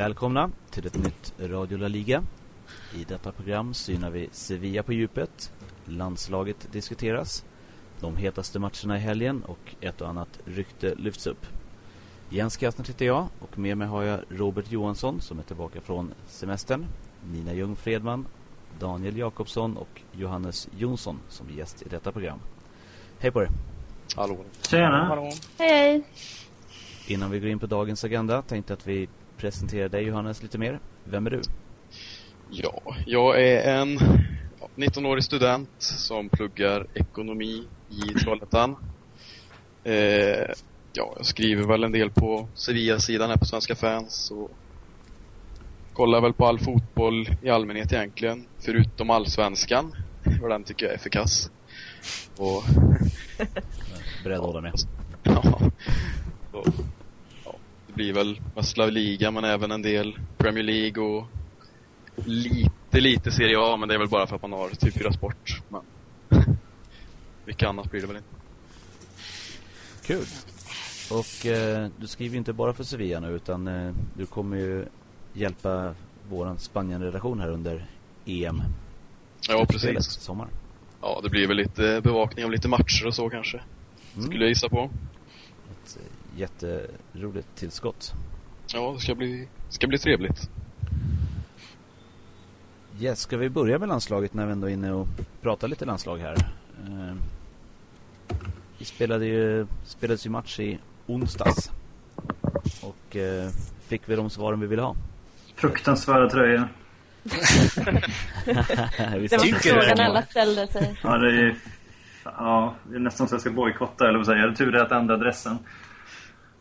Välkomna till ett nytt Radio La Liga. I detta program synar vi Sevilla på djupet. Landslaget diskuteras. De hetaste matcherna i helgen och ett och annat rykte lyfts upp. Jens Kastner heter jag och med mig har jag Robert Johansson som är tillbaka från semestern. Nina Ljung Fredman, Daniel Jakobsson och Johannes Jonsson som gäst i detta program. Hej på er! Hallå! Tjena! Hallå. Hej! Innan vi går in på dagens agenda tänkte att vi presenterar dig Johannes lite mer. Vem är du? Ja, jag är en ja, 19-årig student som pluggar ekonomi i Trollhättan. Eh, ja, jag skriver väl en del på Sevilla-sidan här på Svenska fans och kollar väl på all fotboll i allmänhet egentligen, förutom allsvenskan. För den tycker jag är för kass. Och, Beredd att hålla med. ja, det blir väl mest La Liga men även en del Premier League och lite, lite Serie A men det är väl bara för att man har typ 4 sport. Men mycket annat blir det väl inte. Kul! Och eh, du skriver inte bara för Sevilla nu utan eh, du kommer ju hjälpa våran Spanien-redaktion här under EM. Ja, precis. Sommar. Ja, det blir väl lite bevakning av lite matcher och så kanske. Mm. Skulle jag gissa på. Ett eh, jätteroligt tillskott. Ja, det ska bli, ska bli trevligt. Yes, ska vi börja med landslaget när vi ändå är inne och pratar lite landslag här? Eh, vi spelade ju, spelades ju match i onsdags. Och eh, fick vi de svaren vi ville ha. Fruktansvärda tröjor. Det var tycker frågan det. alla ställde sig. Ja, det är, ja, det är nästan så jag ska bojkotta, eller vad säger jag. Tur det att ändra adressen.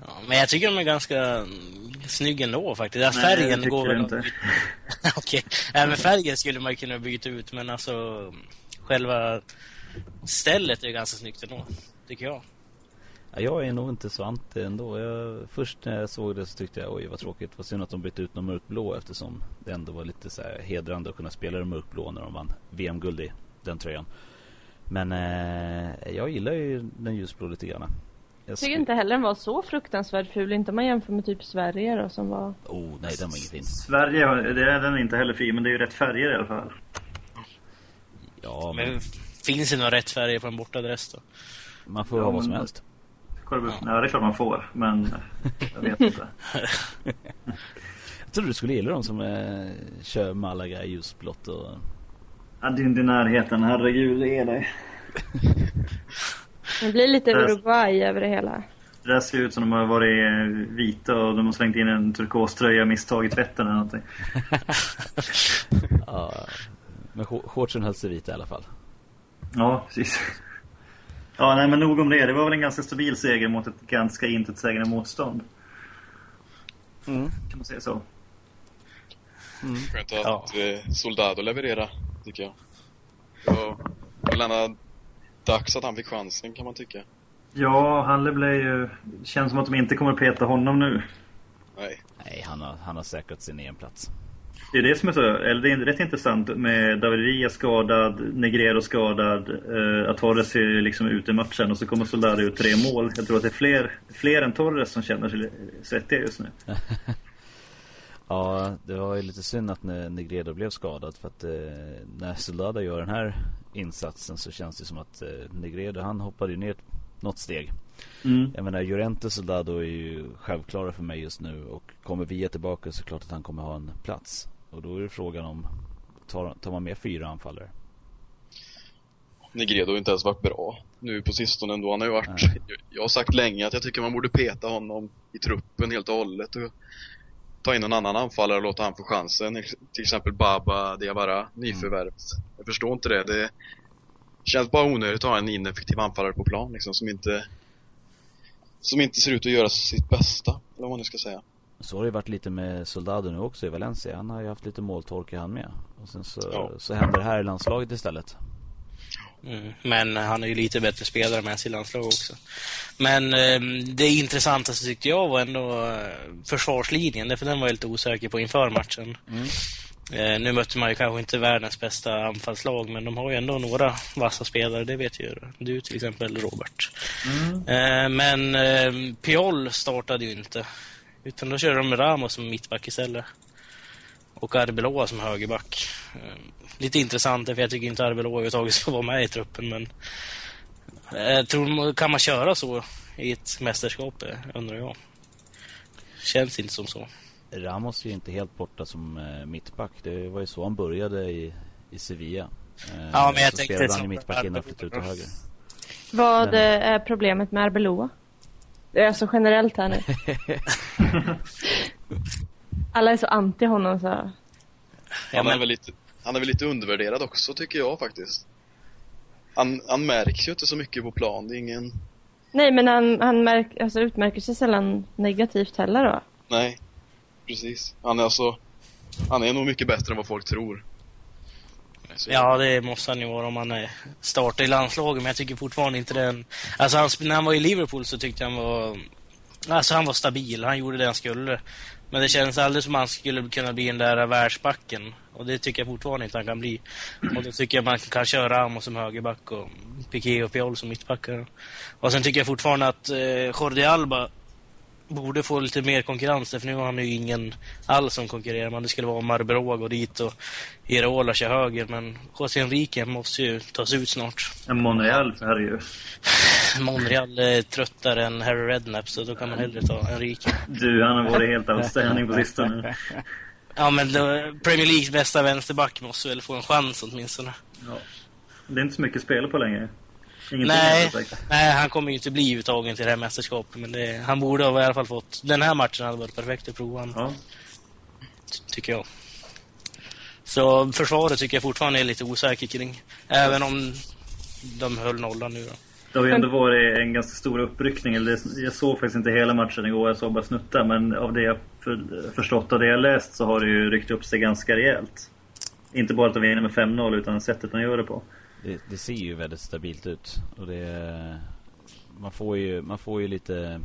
Ja, men jag tycker de är ganska snygga ändå faktiskt. Ja, Nej, färgen går väl Okej, Även färgen skulle man kunna byta ut men alltså själva stället är ganska snyggt ändå, tycker jag. Ja, jag är nog inte så anti ändå. Jag, först när jag såg det så tyckte jag oj vad tråkigt. Vad synd att de bytte ut någon mörkblå eftersom det ändå var lite så här hedrande att kunna spela den mörkblå när de vann VM-guld i den tröjan. Men eh, jag gillar ju den ljusblå lite grann. Jag tycker inte heller den var så fruktansvärt ful. Inte om man jämför med typ Sverige då som var... Oh nej, den var ingen fin. Sverige, det är den inte heller fin, men det är ju rätt färger i alla fall. Ja, men Men finns det några rätt färger på en bortadress då? man får Ja, ha vad som helst. Upp. Ja, det är klart man får, men jag vet inte. Jag trodde du skulle gilla de som eh, kör Malaga i ljusblått och... Ja, det är inte i närheten, herregud, det är det. Det blir lite Uruguay över det hela. Det där ser ut som de har varit eh, vita och de har slängt in en turkoströja misstag i tvätten eller någonting. Ja, men sh- shortsen höll sig vita i alla fall. Ja, precis. Ja, nej men nog om det. Det var väl en ganska stabil seger mot ett ganska intetsägande motstånd. Kan man säga så? Skönt att Ja. eh, Soldado leverera, tycker jag. Det var väl ändå dags att han fick chansen, kan man tycka. Ja, Halle blev ju... Känns som att de inte kommer att peta honom nu. Nej. Nej, han har, han har säkrat sin EM-plats. Det är det som är så, eller det är rätt intressant med David Villa skadad, Negredo skadad, eh, att Torres är liksom ute i matchen och så kommer Soldado ut tre mål. Jag tror att det är fler, fler än Torres som känner sig svettiga just nu. Ja, det var ju lite synd att Ne- Negredo blev skadad för att eh, när Soldado gör den här insatsen så känns det som att eh, Negredo han hoppade ju ner något steg. Mm. Jag menar Llorente och Soldado är ju självklara för mig just nu och kommer Via tillbaka så är det klart att han kommer ha en plats. Och då är det frågan om tar, tar man med fyra anfallare? Negredo har inte ens varit bra nu på sistone ändå. Han har ju varit... Nej. Jag har sagt länge att jag tycker man borde peta honom i truppen helt och hållet och ta in en annan anfallare och låta han få chansen. Till exempel Baba Diawara, nyförvärv. Jag förstår inte det. Det känns bara onödigt att ha en ineffektiv anfallare på plan liksom, som inte som inte ser ut att göra sitt bästa, eller vad man nu ska säga. Så har det varit lite med Soldado nu också i Valencia. Han har ju haft lite måltorka han med. Och sen så, Ja. så händer det här i landslaget istället. Mm. Men han är ju lite bättre spelare med sig i landslag också. Men eh, det intressantaste tyckte jag var ändå eh, försvarslinjen, därför den var jag lite osäker på inför matchen. Eh, nu mötte man ju kanske inte världens bästa anfallslag, men de har ju ändå några vassa spelare, det vet ju du till exempel Robert. Eh, men eh, Piol startade ju inte Utan då kör de Ramos som mittback istället. Och Arbeloa som högerback. Eh, lite intressant, för jag tycker inte Arbeloa överhuvudtaget ska vara med i truppen, men... Jag tror, kan man köra så i ett mästerskap, eh, undrar jag. Känns inte som så. Ramos är ju inte helt borta som eh, mittback. Det var ju så han började i, i Sevilla. Eh, Ja, men jag så tänkte spelade han ju mittback innan flyttade ut till höger. Vad Men- eh, är problemet med Arbeloa? Det är alltså generellt här nu. Alla är så anti honom så. Ja, Han, är väl lite, han är väl lite undervärderad också tycker jag faktiskt. Han, han märks ju inte så mycket på plan. Det är ingen... Nej, men han, han märk, alltså, utmärker sig sällan negativt heller då. Nej. Precis. Han är alltså... Han är nog mycket bättre än vad folk tror. Så- ja, det måste han ju vara om han är startar i landslaget, men jag tycker fortfarande inte den... Alltså, han, när han var i Liverpool så tyckte jag han var... Alltså, han var stabil. Han gjorde det han skulle. Men det känns aldrig som han skulle kunna bli den där världsbacken. Och det tycker jag fortfarande inte han kan bli. Och då tycker jag man kan köra Ramos som högerback och Piqué och Piol som mittbackar. Och sen tycker jag fortfarande att eh, Jordi Alba borde få lite mer konkurrens, för nu har han ju ingen alls som konkurrerar. Men det skulle vara Marbroa gå dit och Irola kör höger, men José Enrique måste ju tas ut snart. En Monreal för herre ju. Monreal är tröttare än Harry Redknapp, så då kan man hellre ta Enrique. Du, han har varit helt outstanding på sistone. Ja, men då, Premier Leagues bästa vänsterback måste väl få en chans åtminstone. Ja. Det är inte så mycket spel på längre. Nej, nej, han kommer ju inte bli uttagen till det här mästerskapet, men det, han borde ha i alla fall fått... Den här matchen hade varit perfekt att prova han, Ja. ty- tycker jag. Så försvaret tycker jag fortfarande är lite osäker kring. Även om de höll nollan nu då. Det har ju ändå varit en ganska stor uppryckning. Jag såg faktiskt inte hela matchen igår, jag såg bara snuttar. Men av det jag för, förstått och det jag läst så har det ju ryckt upp sig ganska rejält. Inte bara att de vinner med 5-0 utan sättet de gör det på. Det, det ser ju väldigt stabilt ut. Och det, man, får ju, man får ju lite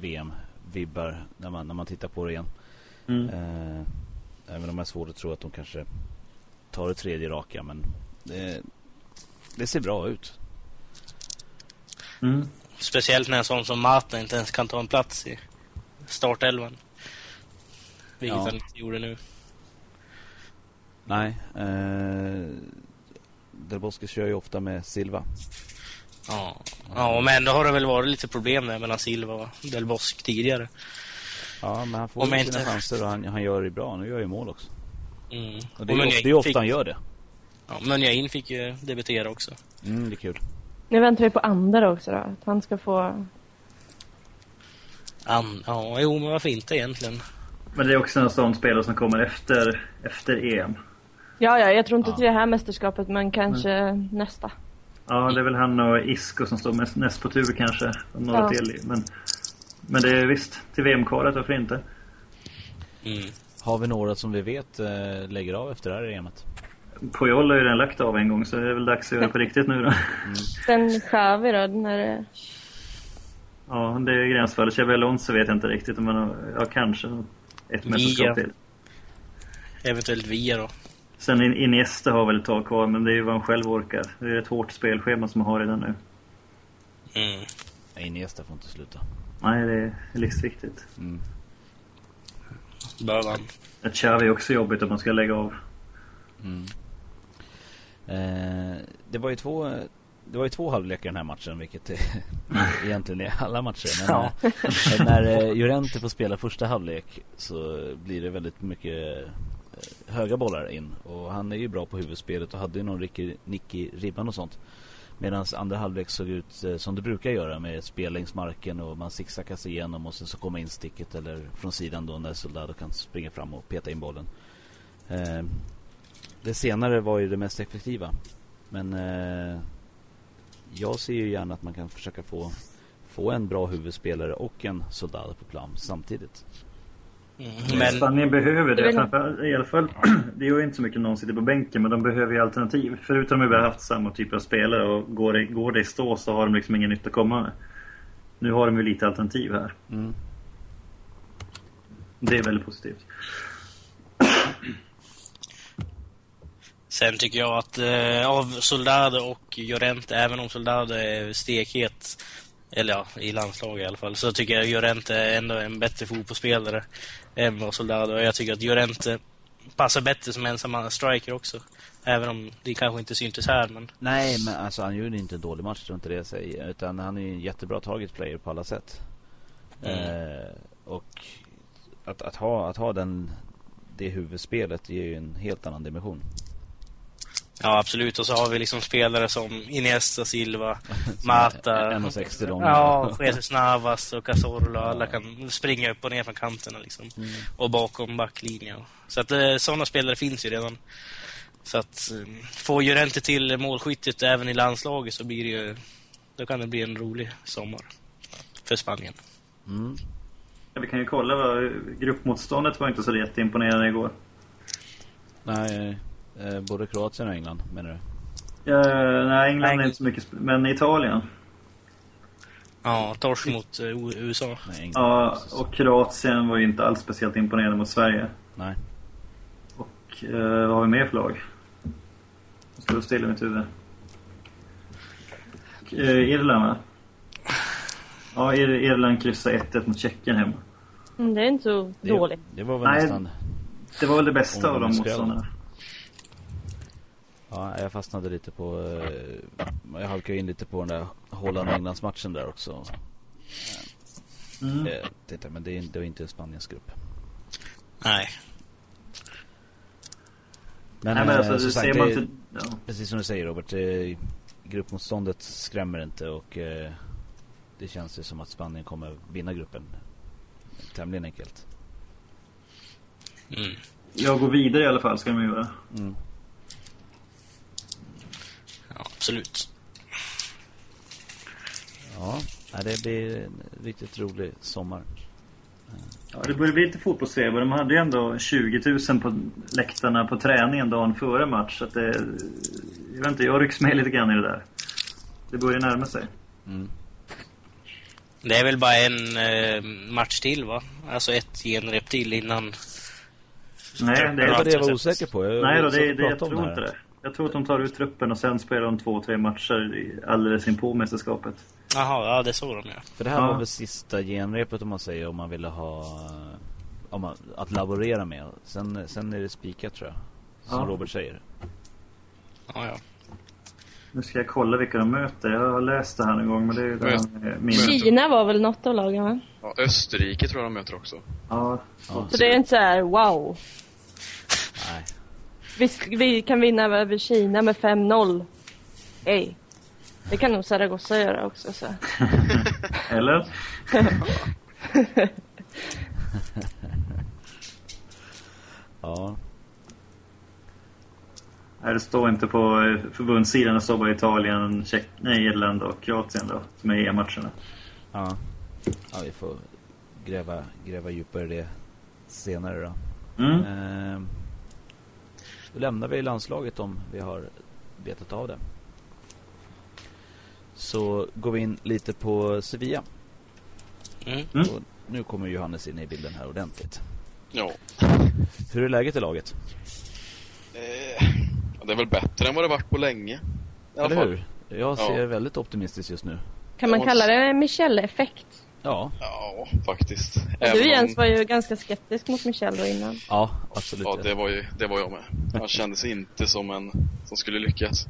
VM-vibbar när man, när man tittar på det igen. Mm. Eh, även om det är svårt att tro att de kanske tar det tredje raka. Men det, det ser bra ut. Mm. Speciellt när en sån som Mata inte ens kan ta en plats i startelvan. Vilket Ja. han inte gjorde nu. Nej. Eh, Del Bosque kör ju ofta med Silva. Ja. ja, men då har det väl varit lite problem där mellan Silva och Del Bosque tidigare. Ja, men han får Om sina inte- chanser och han, han gör det bra. Nu gör ju mål också. Mm. Och det är, Och ju- Munjain det är ofta fick- han gör det. Ja, Munjain fick ju debutera också. Mm, det är kul. Nu väntar vi på Ander också då. Att han ska få... An, ja, jo, men varför inte egentligen? Men det är också en sån spelare som kommer efter, efter EM. Ja, ja, jag tror inte Ja. till det här mästerskapet, men kanske nästa. Ja, det är väl han och Isco som står mest, näst på tur kanske. Och några Ja. till. Men, men det är visst, till VM-kvalet, varför inte? Mm. Har vi några som vi vet eh, lägger av efter det här EMet? Puyol har ju redan lagt av en gång så det är väl dags att göra på riktigt nu då. Sen Xavi då, när det... Ja, det är gränsfallet. Xabi Alonso vet jag inte riktigt. Men ja, kanske ett mästerskap till. Eventuellt Via då. Sen In- Iniesta har väl ett tag kvar, men det är ju vad han själv orkar. Det är ett hårt spelschema som han har redan nu. Mm. Iniesta får inte sluta. Nej, det är livsviktigt. Mm. Man. Ett Xavi är också jobbigt om man ska lägga av. Mm. Eh, det var ju två det var ju två halvlekar i den här matchen, vilket egentligen är alla matcher. Men Ja. eh, när eh, Llorente får spela första halvlek så blir det väldigt mycket höga bollar in. Och han är ju bra på huvudspelet och hade ju någon Ricky, nick i ribban och sånt. Medan andra halvlek såg ut eh, som det brukar göra med spel längs marken och man zigzaggar sig igenom och sen så kommer insticket eller från sidan då när Soldado kan springa fram och peta in bollen. Eh, det senare var ju det mest effektiva. Men eh, jag ser ju gärna att man kan försöka få, få en bra huvudspelare och en Soldado på plan samtidigt. Mm. Men, Spanien behöver Det Framför, I alla fall, det gör ju inte så mycket någon sitter på bänken, men de behöver ju alternativ. Förutom att vi har haft samma typ av spelare och går det, går det i stå så har de liksom ingen nytta att komma med. Nu har de ju lite alternativ här. Mm. Det är väldigt positivt. sen tycker jag att eh, av Soldado och Llorente, även om Soldado är stekhet, Eller ja, i landslaget i alla fall. Så tycker jag Llorente är ändå en bättre fotbollsspelare än vad Soldado är. Jag tycker att Llorente passar bättre som ensam striker också. Även om det kanske inte syntes här, men... Nej, men alltså han gjorde inte en dålig match, tror inte det jag säger. Utan han är ju en jättebra target player på alla sätt. Mm. Eh, och att, att, ha, att ha den, det huvudspelet ger ju en helt annan dimension. Ja, absolut. Och så har vi liksom spelare som Iniesta, Silva, Mata. 1,60 lång. Ja, Jesus Navas och Cazorla. Alla kan springa upp och ner från kanterna liksom. Mm. Och bakom backlinjen. Så att eh, sådana spelare finns ju redan. Så att eh, får Llorente till målskyttet även i landslaget så blir det ju... Då kan det bli en rolig sommar. För Spanien. Mm. Ja, vi kan ju kolla vad gruppmotståndet var inte så jätteimponerande igår. Nej, eh, både Kroatien och England menar du? Ja, nej, England Nej. är inte så mycket, men Italien. Ja, torsk mot eh, U- USA. Nej. Ja, och Kroatien var ju inte alls speciellt imponerande mot Sverige. Nej. Och eh, vad har vi mer för lag? Jag står still i mitt huvud. Och, eh, Irland va? Ja, Ir- Irland kryssade 1-1 mot Tjeckien hemma. Mm, det är inte så Det, dåligt. det var väl Nej. nästan... Det var väl det bästa av de motståndarna. Ja, jag fastnade lite på... Eh, jag halkade in lite på den där Holland-Englands-matchen där också. Mm. Eh, titta, men det, det var inte Spaniens grupp. Nej. Men, Nej, men eh, alltså, som det sagt, det- till... Ja. Precis som du säger Robert, eh, gruppmotståndet skrämmer inte och eh, det känns ju som att Spanien kommer vinna gruppen tämligen enkelt. Mm. Jag går vidare i alla fall, ska de göra. Mm. Ja, absolut. Ja, det blir en riktigt rolig sommar. Ja, det börjar bli lite fotbolls-tv. De hade ju ändå 20 000 på läktarna på träningen dagen före match. Så att det, jag vet inte, jag rycks med lite grann i det där. Det börjar närma sig. Mm. Det är väl bara en eh, match till va? Alltså ett genrep till innan... Nej, det Det är, var det jag var osäker på. Jag nej då, det, det, jag tror inte här. det. Jag tror att de tar ut truppen och sen spelar de två, tre matcher i- alldeles in på mästerskapet. Jaha, ja det såg de ja. För det här Ja. var väl sista genrepet om man säger om man ville ha om man, att laborera med. Sen, sen är det spikat tror jag. Som Ja. Robert säger. Ja, ja. Nu ska jag kolla vilka de möter. Jag har läst det här någon gång, men det är ju min... Kina var väl något av lagen va? Ja, Österrike tror jag de möter också. Ja, Ja. Så det är inte så här wow. Nej. Vi, vi kan vinna över Kina med 5-0. Ej. Det kan nog Zaragoza göra också. Så. eller? Ja. Nej, det står inte på eh, förbundssidan. Det står bara Italien, Tjeck, nej, Irland och Kroatien då, som är EM-matcherna. Ja. ja, vi får gräva, gräva djupare i det senare då. Mm. Ehm, då lämnar vi landslaget om vi har betat av det. Så går vi in lite på Sevilla. Mm. Mm. Och nu kommer Johannes in i bilden här ordentligt. Ja. Hur är läget i laget? Eh, det är väl bättre än vad det varit på länge. Eller hur? Jag ser Ja. väldigt optimistisk just nu. Kan man kalla det Michelle-effekt? Ja, Ja, faktiskt. Och Även Du om- Jens var ju ganska skeptisk mot Michelle då innan. ja absolut. Ja, det var ju det var jag med. Han kändes inte som en som skulle lyckas.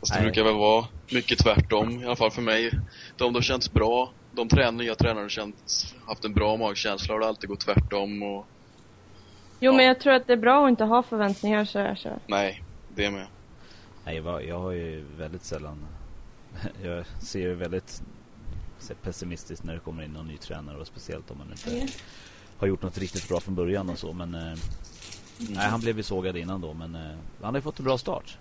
Fast det Nej. brukar väl vara mycket tvärtom, i alla fall för mig. De som känns bra, de trän nya tränare har känts, haft en bra magkänsla har det alltid gått tvärtom och Jo Ja. men jag tror att det är bra att inte ha förväntningar så här så. nej, det med. Nej, jag, jag har ju väldigt sällan... Jag ser ju väldigt pessimistiskt när det kommer in någon ny tränare och speciellt om man inte har gjort något riktigt bra från början och så men... Eh, nej, han blev ju sågad innan då men eh, han har ju fått en bra start.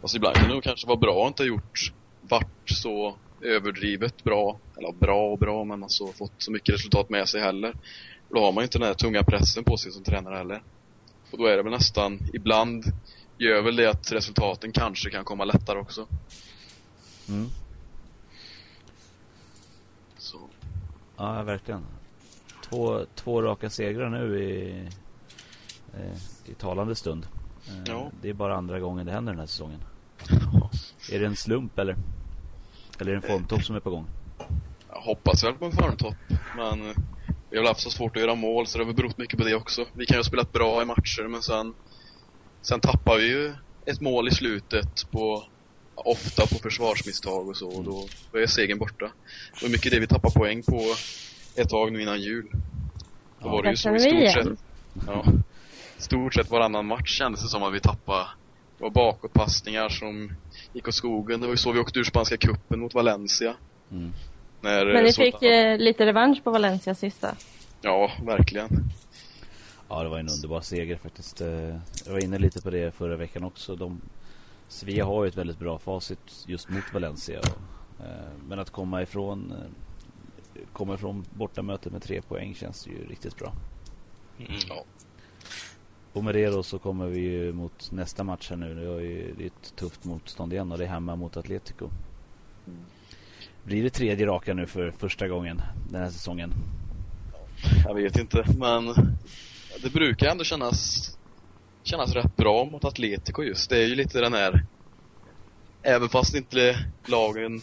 Fast ibland kan det nog kanske vara bra att inte ha gjort, vart så överdrivet bra, eller bra och bra, men alltså fått så mycket resultat med sig heller. Då har man ju inte den här tunga pressen på sig som tränare heller. Och då är det väl nästan, ibland gör väl det att resultaten kanske kan komma lättare också. Mm. Så, Ja, verkligen. Två, två raka segrar nu i, eh, i talande stund. Eh, Ja. Det är bara andra gången det händer den här säsongen. Är det en slump eller? Eller är det en formtopp som är på gång? Jag hoppas väl på en formtopp, men vi har väl haft så svårt att göra mål så det har väl berott mycket på det också. Vi kan ju ha spelat bra i matcher men sen, sen tappar vi ju ett mål i slutet på ofta på försvarsmisstag och så och då, då är segern borta. Det var mycket det vi tappade poäng på ett tag nu innan jul. Då Ja. var det ju så i stort sett. Ja. Stort sett varannan match kändes det som att vi tappade. Det var bakåtpassningar som gick åt skogen. Det var ju så vi åkte ur spanska cupen mot Valencia. Mm. När, Men ni så- fick eh, lite revansch på Valencia sista. Ja, verkligen. Ja, det var en underbar seger faktiskt. Eh, Jag var inne lite på det förra veckan också. De, Sevilla har ju ett väldigt bra facit just mot Valencia. Och, eh, men att komma ifrån, eh, komma ifrån bortamötet med tre poäng känns ju riktigt bra. Mm. Ja. Och med det då så kommer vi ju mot nästa match här nu. Det är ju det är ett tufft motstånd igen och det är hemma mot Atletico. Blir det tredje raka nu för första gången den här säsongen? Jag vet inte, men det brukar ändå kännas, kännas rätt bra mot Atletico just. Det är ju lite den här, även fast inte lagen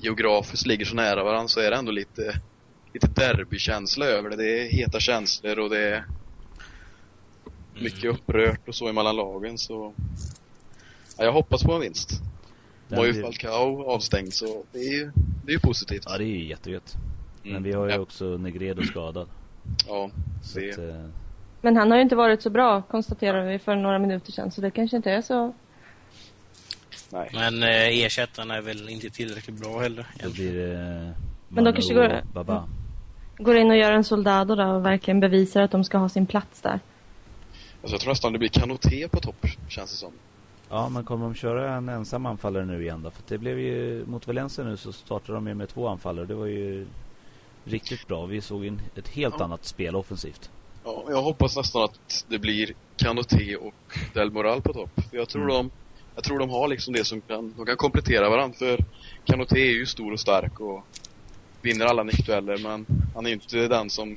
geografiskt ligger så nära varandra så är det ändå lite, lite derbykänsla över det. Det är heta känslor och det är mycket upprört och så emellan lagen så ja, jag hoppas på en vinst. Nu var ju Den Falcao avstängd så det är ju, det är ju positivt. Ja, det är ju jättegött. Men Mm. vi har ju ja, också Negredo skadad. ja, Så det, att, eh, Men han har ju inte varit så bra, konstaterade vi för några minuter sedan. Så det kanske inte är så... nej. Men eh, ersättaren är väl inte tillräckligt bra heller. då egentligen. blir det eh, Men då kanske går- Baba. Går in och gör en soldado då och verkligen bevisar att de ska ha sin plats där. Alltså jag tror nästan det blir Kanoté på topp, känns det som. Ja, men kommer de köra en ensam anfallare nu igen då? För det blev ju, mot Valencia nu så startade de ju med två anfallare. Det var ju riktigt bra. Vi såg en, ett helt Ja. annat spel offensivt. Ja, jag hoppas nästan att det blir Kanoté och Del Moral på topp. För jag tror Mm. de, jag tror de har liksom det som kan, de kan komplettera varandra. För Kanoté är ju stor och stark och vinner alla nickdueller men han är ju inte den som,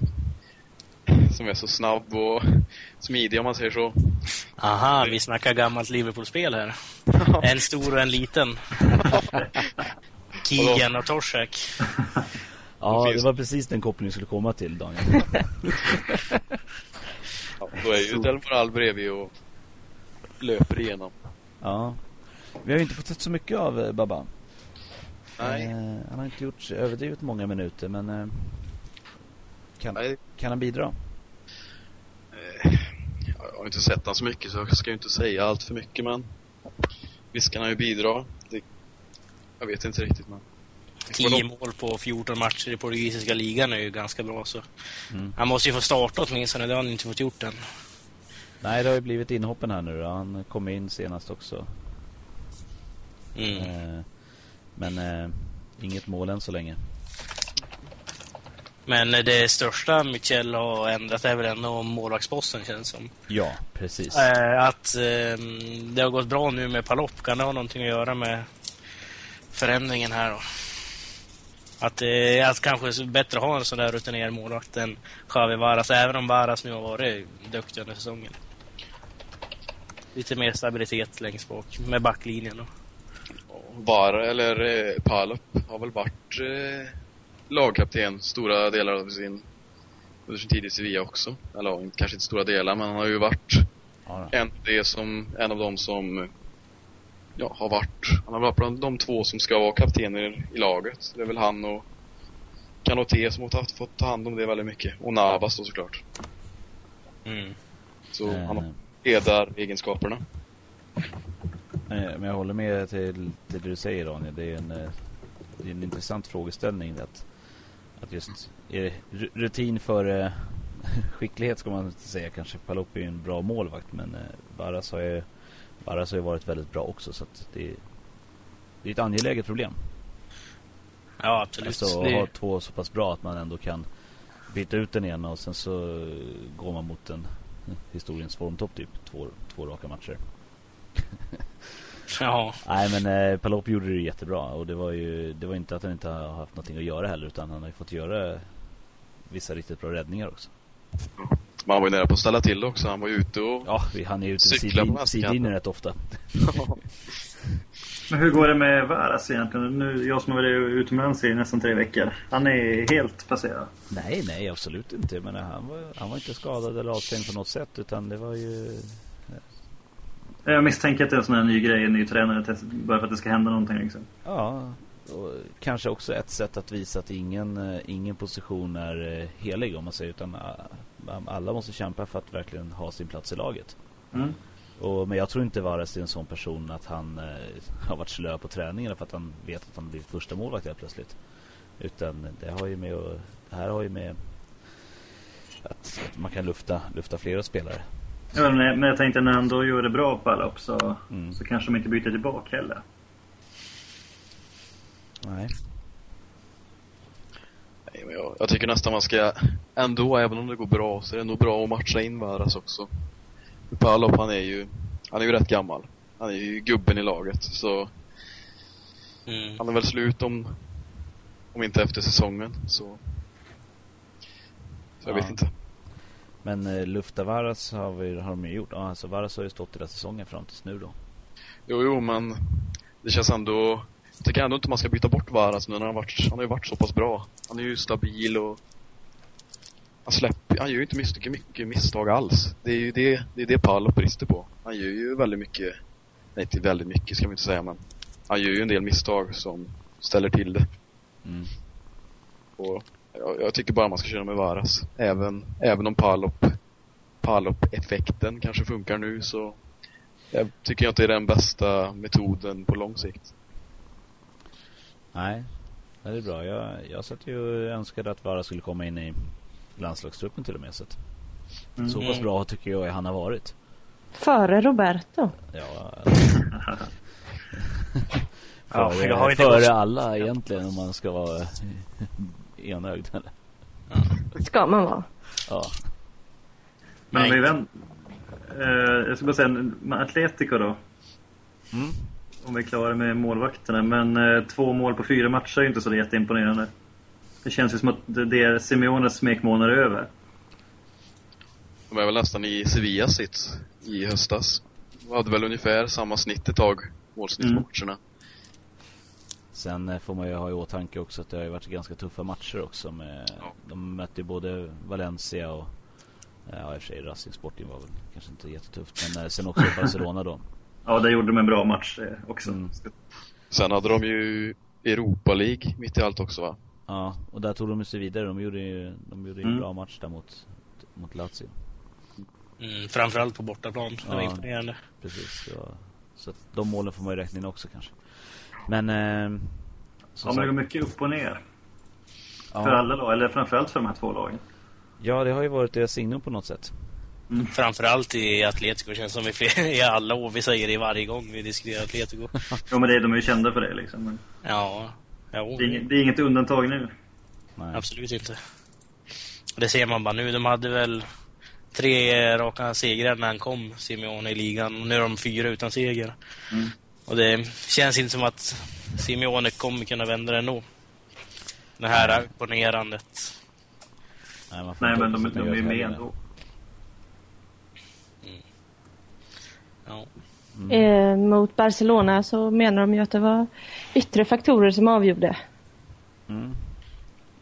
som är så snabb och smidig om man säger så. Aha, vi snackar gammalt Liverpool-spel här. En stor och en liten. Keegan och Torshäck. Ja, finns- det var precis den kopplingen jag skulle komma till Daniel. Ja, då är ju Del Moral bredvid och löper igenom. Ja. Vi har ju inte fått sett så mycket av eh, Baba. Nej, Eh, han har inte gjort överdrivet många minuter men eh, kan, nej kan han bidra? Jag har inte sett han så mycket så jag ska ju inte säga allt för mycket men Visst kan han ju bidra. Det, jag vet inte riktigt men 10 mål på 14 matcher i portugisiska ligan är ju ganska bra så. Mm. Han måste ju få starta åtminstone, det har han inte fått gjort än. Nej, det har ju blivit inhoppen här nu då. Han kom in senast också. Mm. Eh, men eh, inget mål än så länge. Men det största Michel har ändrat är väl ändå målvaktsposten känns som. Ja, precis. Eh, att eh, det har gått bra nu med Palop, kan det ha någonting att göra med förändringen här då? Att det är att kanske bättre ha en sån där rutinerad målvakt än Javi Varas, även om Varas nu har varit duktig under säsongen. Lite mer stabilitet längst bak med backlinjen då. Var, eller eh, Palop har väl varit eh, lagkapten stora delar av sin, under sin tid i Sevilla också. Eller kanske inte stora delar, men han har ju varit Ja, en, det som, en av dem som ja, har varit, han har varit bland de två som ska vara kaptener i laget. Det är väl han och Kanoté som har haft, fått ta hand om det väldigt mycket. Och Navas då såklart. Mm. Så Eh, han har ledaregenskaperna. eh, men jag håller med till, till det du säger Daniel. Det är en, eh, det är en intressant frågeställning. Att, att just rutin för eh, skicklighet ska man inte säga kanske. Palop är en bra målvakt men Barras har ju Barras har ju varit väldigt bra också så att det, är- det är ett angeläget problem. Ja, absolut. Alltså att Det- ha två så pass bra att man ändå kan byta ut den ena och sen så går man mot en historiens formtopp typ. Två, två raka matcher. Ja, Nej men eh, Palop gjorde det jättebra och det var ju Det var inte att han inte har haft någonting att göra heller utan han har ju fått göra Vissa riktigt bra räddningar också. Men han var ju nära på att ställa till det också. Han var ju ute och... Ja, han är ute vid sidlinjen rätt ofta. Men hur går det med Varas egentligen? Nu, jag som har varit utomlands i nästan tre veckor. Han är helt passerad. Nej, nej, absolut inte. Men han var, han var inte skadad eller avstängd på något sätt. Utan det var ju... Jag misstänker att det är en sån här ny grej, en ny tränare, bara för att det ska hända någonting liksom. Ja, kanske också ett sätt att visa att ingen, eh, ingen position är eh, helig om man säger. Utan eh, alla måste kämpa för att verkligen ha sin plats i laget. Mm. Och, men jag tror inte Vares är en sån person att han eh, har varit slö på träningen för att han vet att han blir första målvakt helt plötsligt. Utan det har ju med att, det här har ju med att, att man kan lufta, lufta flera spelare. Ja, men jag tänkte när han då gör det bra på alla upp så, mm. så kanske de inte byter tillbaka heller. Nej. Nej men jag, jag, tycker nästan man ska, ändå även om det går bra, så är det ändå bra att matcha in Varas också. Palop han är ju, han är ju rätt gammal. Han är ju gubben i laget, så mm. han är väl slut om, om inte efter säsongen, så, så jag ja. vet inte. Men eh, lufta Varas har, vi, har de ju gjort. Ja, alltså Varas har ju stått hela säsongen fram tills nu då. Jo, jo, men det känns ändå... Jag tycker ändå inte man ska byta bort Varas nu när han, varit, han har ju varit så pass bra. Han är ju stabil och... Han släpper, han gör ju inte mycket, mycket misstag alls. Det är ju det, det, är det Palop brister på. Han gör ju väldigt mycket... Nej, inte väldigt mycket ska vi inte säga, men... Han gör ju en del misstag som ställer till det. Mm. Och jag, jag, tycker bara man ska köra med Varas. Även, även om Palop, Palop-effekten kanske funkar nu så jag tycker jag inte det är den bästa metoden på lång sikt. Nej, det är bra. Jag, jag satt ju och önskade att Vara skulle komma in i landslagstruppen till och med. Så, mm. så pass bra tycker jag han har varit. Före Roberto? Ja. före, ja, före alla egentligen om man ska vara enögd eller? Ja. Ska man vara. Ja. Men vi vänt, eh, jag ska bara säga, med Atletico då. Mm. Om vi är klara med målvakterna. Men eh, två mål på fyra matcher är inte så jätteimponerande. Det känns ju som att det är Simeones smekmånader över. De är väl nästan i Sevilla sitt i höstas. De hade väl ungefär samma snitt ett tag, målsnitt mm. på matcherna. Sen eh, får man ju ha i åtanke också att det har varit ganska tuffa matcher också. Med, ja. De mötte ju både Valencia och Ja i och för sig Racing Sporting var väl kanske inte jättetufft Men eh, sen också Barcelona då Ja det gjorde de en bra match också mm. Sen hade de ju Europa League mitt i allt också va? Ja och där tog de sig vidare De gjorde ju de gjorde mm. en bra match där mot, mot Lazio mm, Framförallt på bortaplan Det ja, var imponerande Precis ja. Så att de målen får man ju räkna in också kanske men... Eh, ja, men det går mycket upp och ner. Ja. För alla lag, eller framförallt för de här två lagen. Ja, det har ju varit deras signum på något sätt. Mm. Framförallt i Atletico känns som i, fler, i alla år. Vi säger det varje gång vi diskuterar Atletico. jo, men det, de är ju kända för det liksom. Men... Ja. Jo. Det, är inget, det är inget undantag nu. Nej. Absolut inte. Det ser man bara nu. De hade väl tre raka segrar när han kom, Simeone, i ligan. Och nu är de fyra utan seger. Mm. Och det känns inte som att Simeone kommer kunna vända det ändå. Det här imponerandet. Nej, Nej men de, de, de är med ändå. Mm. Ja. Mm. Eh, mot Barcelona så menar de ju att det var yttre faktorer som avgjorde. Mm.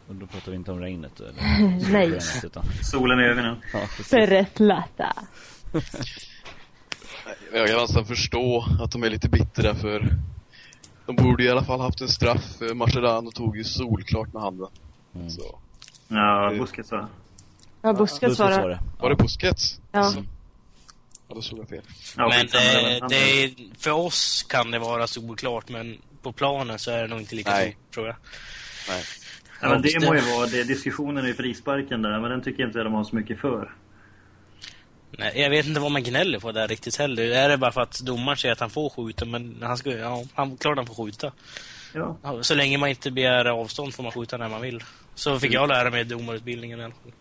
Och då pratar vi inte om regnet eller? Nej. Regnet, utan... Solen i ögonen. Ja, Berättlata. Jag kan nästan förstå att de är lite bittra för de borde i alla fall haft en straff. Mascherano tog ju solklart med handen. Mm. Så. Ja, Busquets va? Ja, Busquets var det. Var det Busquets? Ja. Alltså. Ja, då såg jag fel. Ja, men eh, det är, för oss kan det vara solklart, men på planen så är det nog inte lika Nej. stort, tror jag. Nej. Ja, men det må ju vara det. Diskussionen i frisparken där, men den tycker jag inte de har så mycket för. Nej, jag vet inte vad man gnäller på där riktigt heller. Är det bara för att domaren säger att han får skjuta, men han ska, ja, han, klart han får skjuta. Ja. Så länge man inte begär avstånd får man skjuta när man vill. Så fick jag lära mig domarutbildningen i alla fall.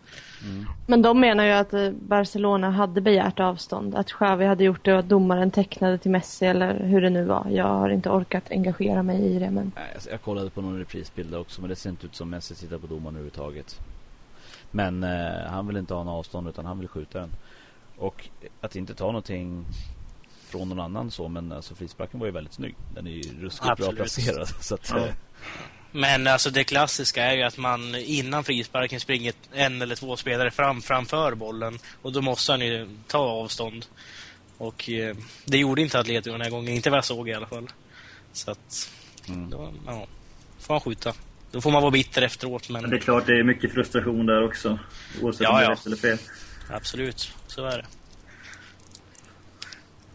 Mm. Men de menar ju att eh, Barcelona hade begärt avstånd. Att Xavi hade gjort det och att domaren tecknade till Messi eller hur det nu var. Jag har inte orkat engagera mig i det. Men... Nej, jag kollade på någon reprisbild också men det ser inte ut som Messi tittar på domaren överhuvudtaget. Men eh, han vill inte ha någon avstånd utan han vill skjuta den. Och att inte ta någonting från någon annan så, men alltså frisparken var ju väldigt snygg. Den är ju ruskigt bra placerad. Så att, Ja. Men alltså det klassiska är ju att man innan frisparken springer en eller två spelare fram framför bollen. Och då måste han ju ta avstånd. Och eh, det gjorde inte Atletico den här gången, inte vad jag såg i alla fall. Så att, Mm. då, ja, får man skjuta. Då får man vara bitter efteråt, men Men det är klart, det är mycket frustration där också. Oavsett Ja, om det är ja. rätt eller fel. absolut, så är det.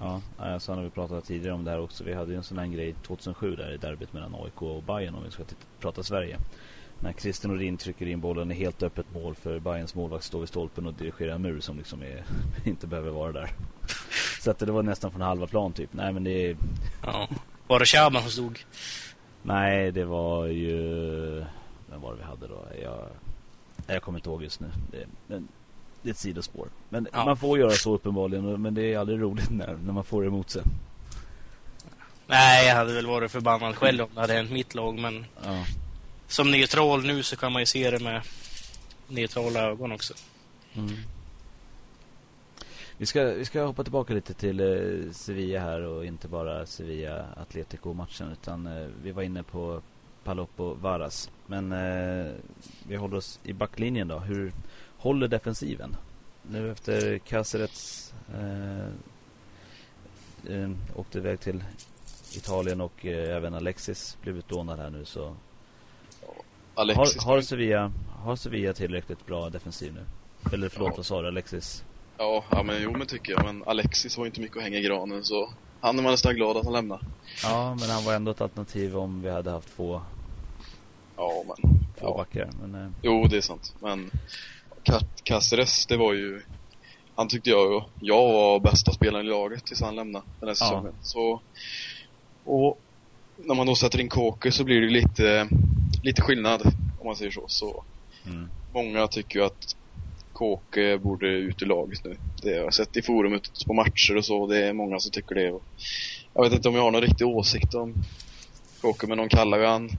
Ja, alltså har vi pratat tidigare om det här också. Vi hade ju en sån här grej 2007 där i derbyt mellan AIK och Bayern om vi ska prata Sverige. När Christian Nordin trycker in bollen i helt öppet mål för Bayerns målvakt står vid stolpen och dirigerar en mur som liksom är, inte behöver vara där. Så att det var nästan från halva plan typ. Nej men det är, Ja. Var det Shaban som stod? nej det var ju, vem var det vi hade då? Jag, jag kommer inte ihåg just nu. Det, men, det är ett sidospår. Men Ja. man får göra så uppenbarligen men det är aldrig roligt när, när man får det emot sig. Nej, jag hade väl varit förbannad själv om det hade hänt mitt lag, men Ja. som neutral nu så kan man ju se det med neutrala ögon också. Mm. Vi ska, vi ska hoppa tillbaka lite till eh, Sevilla här och inte bara Sevilla-Atletico-matchen utan eh, vi var inne på Palop och Varas. Men eh, vi håller oss i backlinjen då. Hur håller defensiven? Nu efter Cacerets eh, eh, åkte iväg till Italien och eh, även Alexis blev utlånad här nu så Alexis har, har, Sevilla, har Sevilla tillräckligt bra defensiv nu? Eller förlåt, Ja. vad sa du? Alexis? Ja, ja men jo men tycker jag. Men Alexis var inte mycket att hänga i granen så han är man nästan glad att han lämnar. Ja, men han var ändå ett alternativ om vi hade haft två, Ja, men. två Ja. backar. Men, eh, Jo, det är sant. Men Caceres, det var ju... Han tyckte jag, jag var bästa spelaren i laget tills han lämnade den här Ja. säsongen. Så, och när man då sätter in Kåke så blir det lite, lite skillnad, om man säger så. Så mm. många tycker ju att Kåke borde ut ur laget nu. Det har jag sett i forumet på matcher och så, det är många som tycker det. Jag vet inte om jag har någon riktig åsikt om Kåke, men de kallar ju han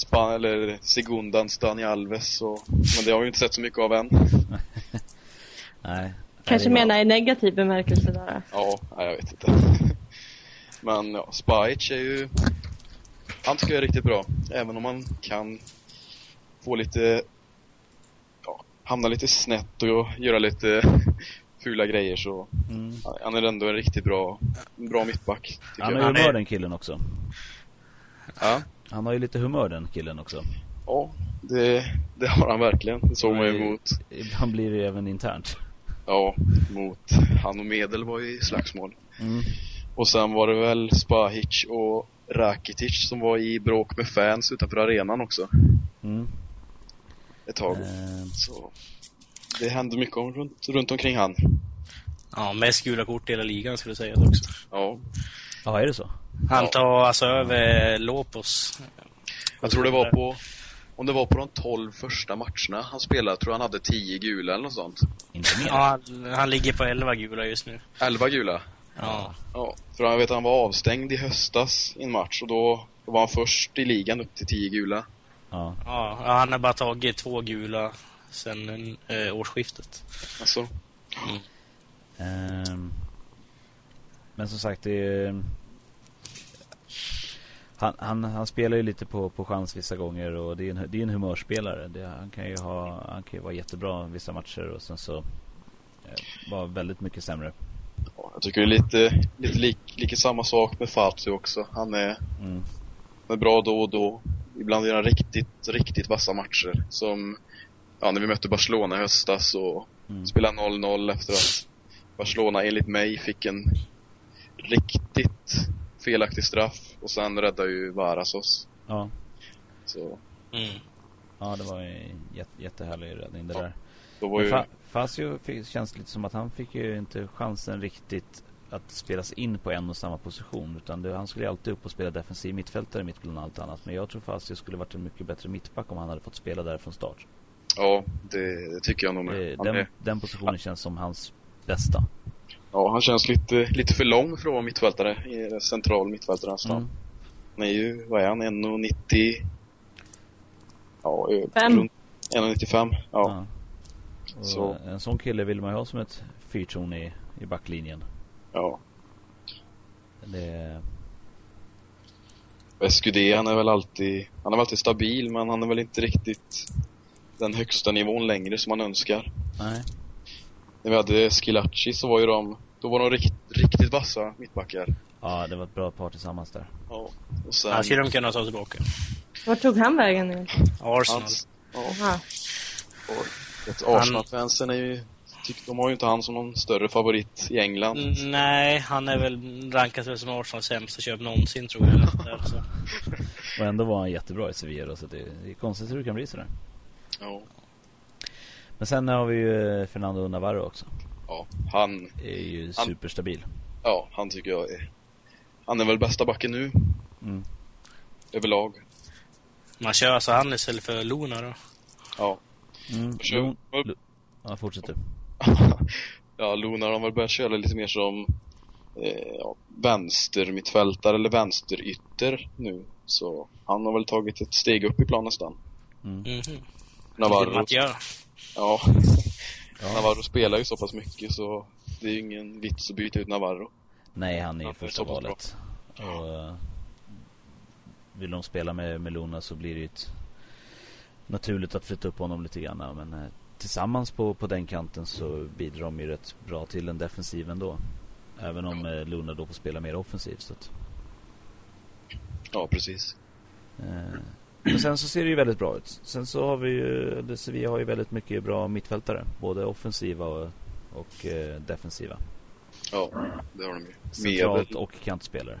Span eller Segundan Stani Alves och, men det har vi ju inte sett så mycket av än. Nej. Kanske är bra. menar i negativ bemärkelse där. Ja, nej, jag vet inte. Men ja, Spajic är ju... Han tycker jag är riktigt bra. Även om man kan få lite... Ja, hamna lite snett och göra lite fula grejer så... Mm. Han är ändå en riktigt bra, bra mittback. Tycker Han jag. ju Han är- humör den killen också. Ja, Han har ju lite humör den killen också. ja det, det har han verkligen. Det såg man ju mot... Ibland blir det även internt. Ja, mot... Han och Medel var ju i slagsmål. Mm. Och sen var det väl Spahic och Rakitic som var i bråk med fans utanför arenan också. Mm. Ett tag. Eh, Så det hände mycket om, runt, runt omkring han. Ja, mest gula kort i hela ligan skulle jag säga också. Ja. Ja, är det så? Han tar alltså över Lopos. Jag tror det var på, om det var på de 12 första matcherna han spelade, tror han hade 10 gula eller något sånt. Inte mer? Ja, han, han ligger på 11 gula just nu. 11 gula. Ja. Ja, för jag vet att han var avstängd i höstas i en match och då, då var han först i ligan upp till 10 gula. Ja. Ja, han har bara tagit två gula sen eh, årsskiftet. Alltså, Ehm, men som sagt, det är, han, han, han spelar ju lite på, på chans vissa gånger och det är en, det är en humörspelare. Det, han, kan ju ha, han kan ju vara jättebra vissa matcher och sen så eh, vara väldigt mycket sämre. ja, jag tycker det är lite, lite lik, lika samma sak med Fatu också. Han är, Mm. han är bra då och då. Ibland gör han riktigt, riktigt vassa matcher. Som, ja, när vi mötte Barcelona i höstas och Mm. spelade 0-0 efter att Barcelona enligt mig fick en riktigt felaktig straff och sen räddade ju Varas oss. Ja. Så Mm. ja, det var en jätte, jättehärlig räddning det Ja. där. då var ju... Fa- Fazio fick, känns lite som att han fick ju inte chansen riktigt att spelas in på en och samma position. Utan det, han skulle ju alltid upp och spela defensiv mittfältare mitt bland allt annat. Men jag tror Fazio skulle varit en mycket bättre mittback om han hade fått spela där från start. Ja, det, det tycker jag nog med. Den, den positionen känns som hans bästa. Ja, han känns lite, lite för lång för att vara mittfältare, i central mittfältare nästan. Mm. Han är ju, vad är han, 1,90? Ja, Fem. runt 1,95. Ja. Ja. Så. En sån kille vill man ju ha som ett fyrtorn i, i backlinjen. Ja. Det, SQD, han är väl alltid, han är väl alltid stabil, men han är väl inte riktigt den högsta nivån längre som man önskar. nej. När vi hade Skilacci så var ju de, då var de rikt, riktigt vassa mittbackar. Ja, det var ett bra par tillsammans där. Ja. Och sen, Han skulle de kunna ta tillbaka. Vart tog han vägen nu? Arsenal. hans, ja, Arsenal-fansen är ju, tyck, de har ju inte han som någon större favorit i England. Mm, Nej, han är väl rankad väl som Arsenals sämsta köp någonsin tror jag. Där, så. Och ändå var han jättebra i Sevilla så det, det är konstigt hur det kan bli sådär. Ja. Men sen har vi ju eh, Fernando Navarro också. ja, han, Är ju Han- superstabil. ja, han tycker jag är, han är väl bästa backen nu, Mm. överlag. Man kör alltså han istället för Luna då. Ja. Mm. Kör- Lon- Ja, fortsätt du. ja, Luna har väl börjat köra lite mer som eh, ja, vänstermittfältare eller vänsterytter nu. Så han har väl tagit ett steg upp i plan nästan. Mm. Vill Navarro. Ja, Ja. Navarro spelar ju så pass mycket så det är ju ingen vits att byta ut Navarro. Nej, han är ju första valet. Och, eh, vill de spela med, Luna så blir det ju ett naturligt att flytta upp honom lite grann. Men eh, tillsammans på, på den kanten så bidrar de ju rätt bra till en defensiv ändå. Även om eh, Luna då får spela mer offensivt. Så att, Ja, precis. Men sen så ser det ju väldigt bra ut. Sen så har vi ju, Sevilla har ju väldigt mycket bra mittfältare. Både offensiva och, och eh, defensiva. Ja, det har de ju. Centralt Medel, och kantspelare.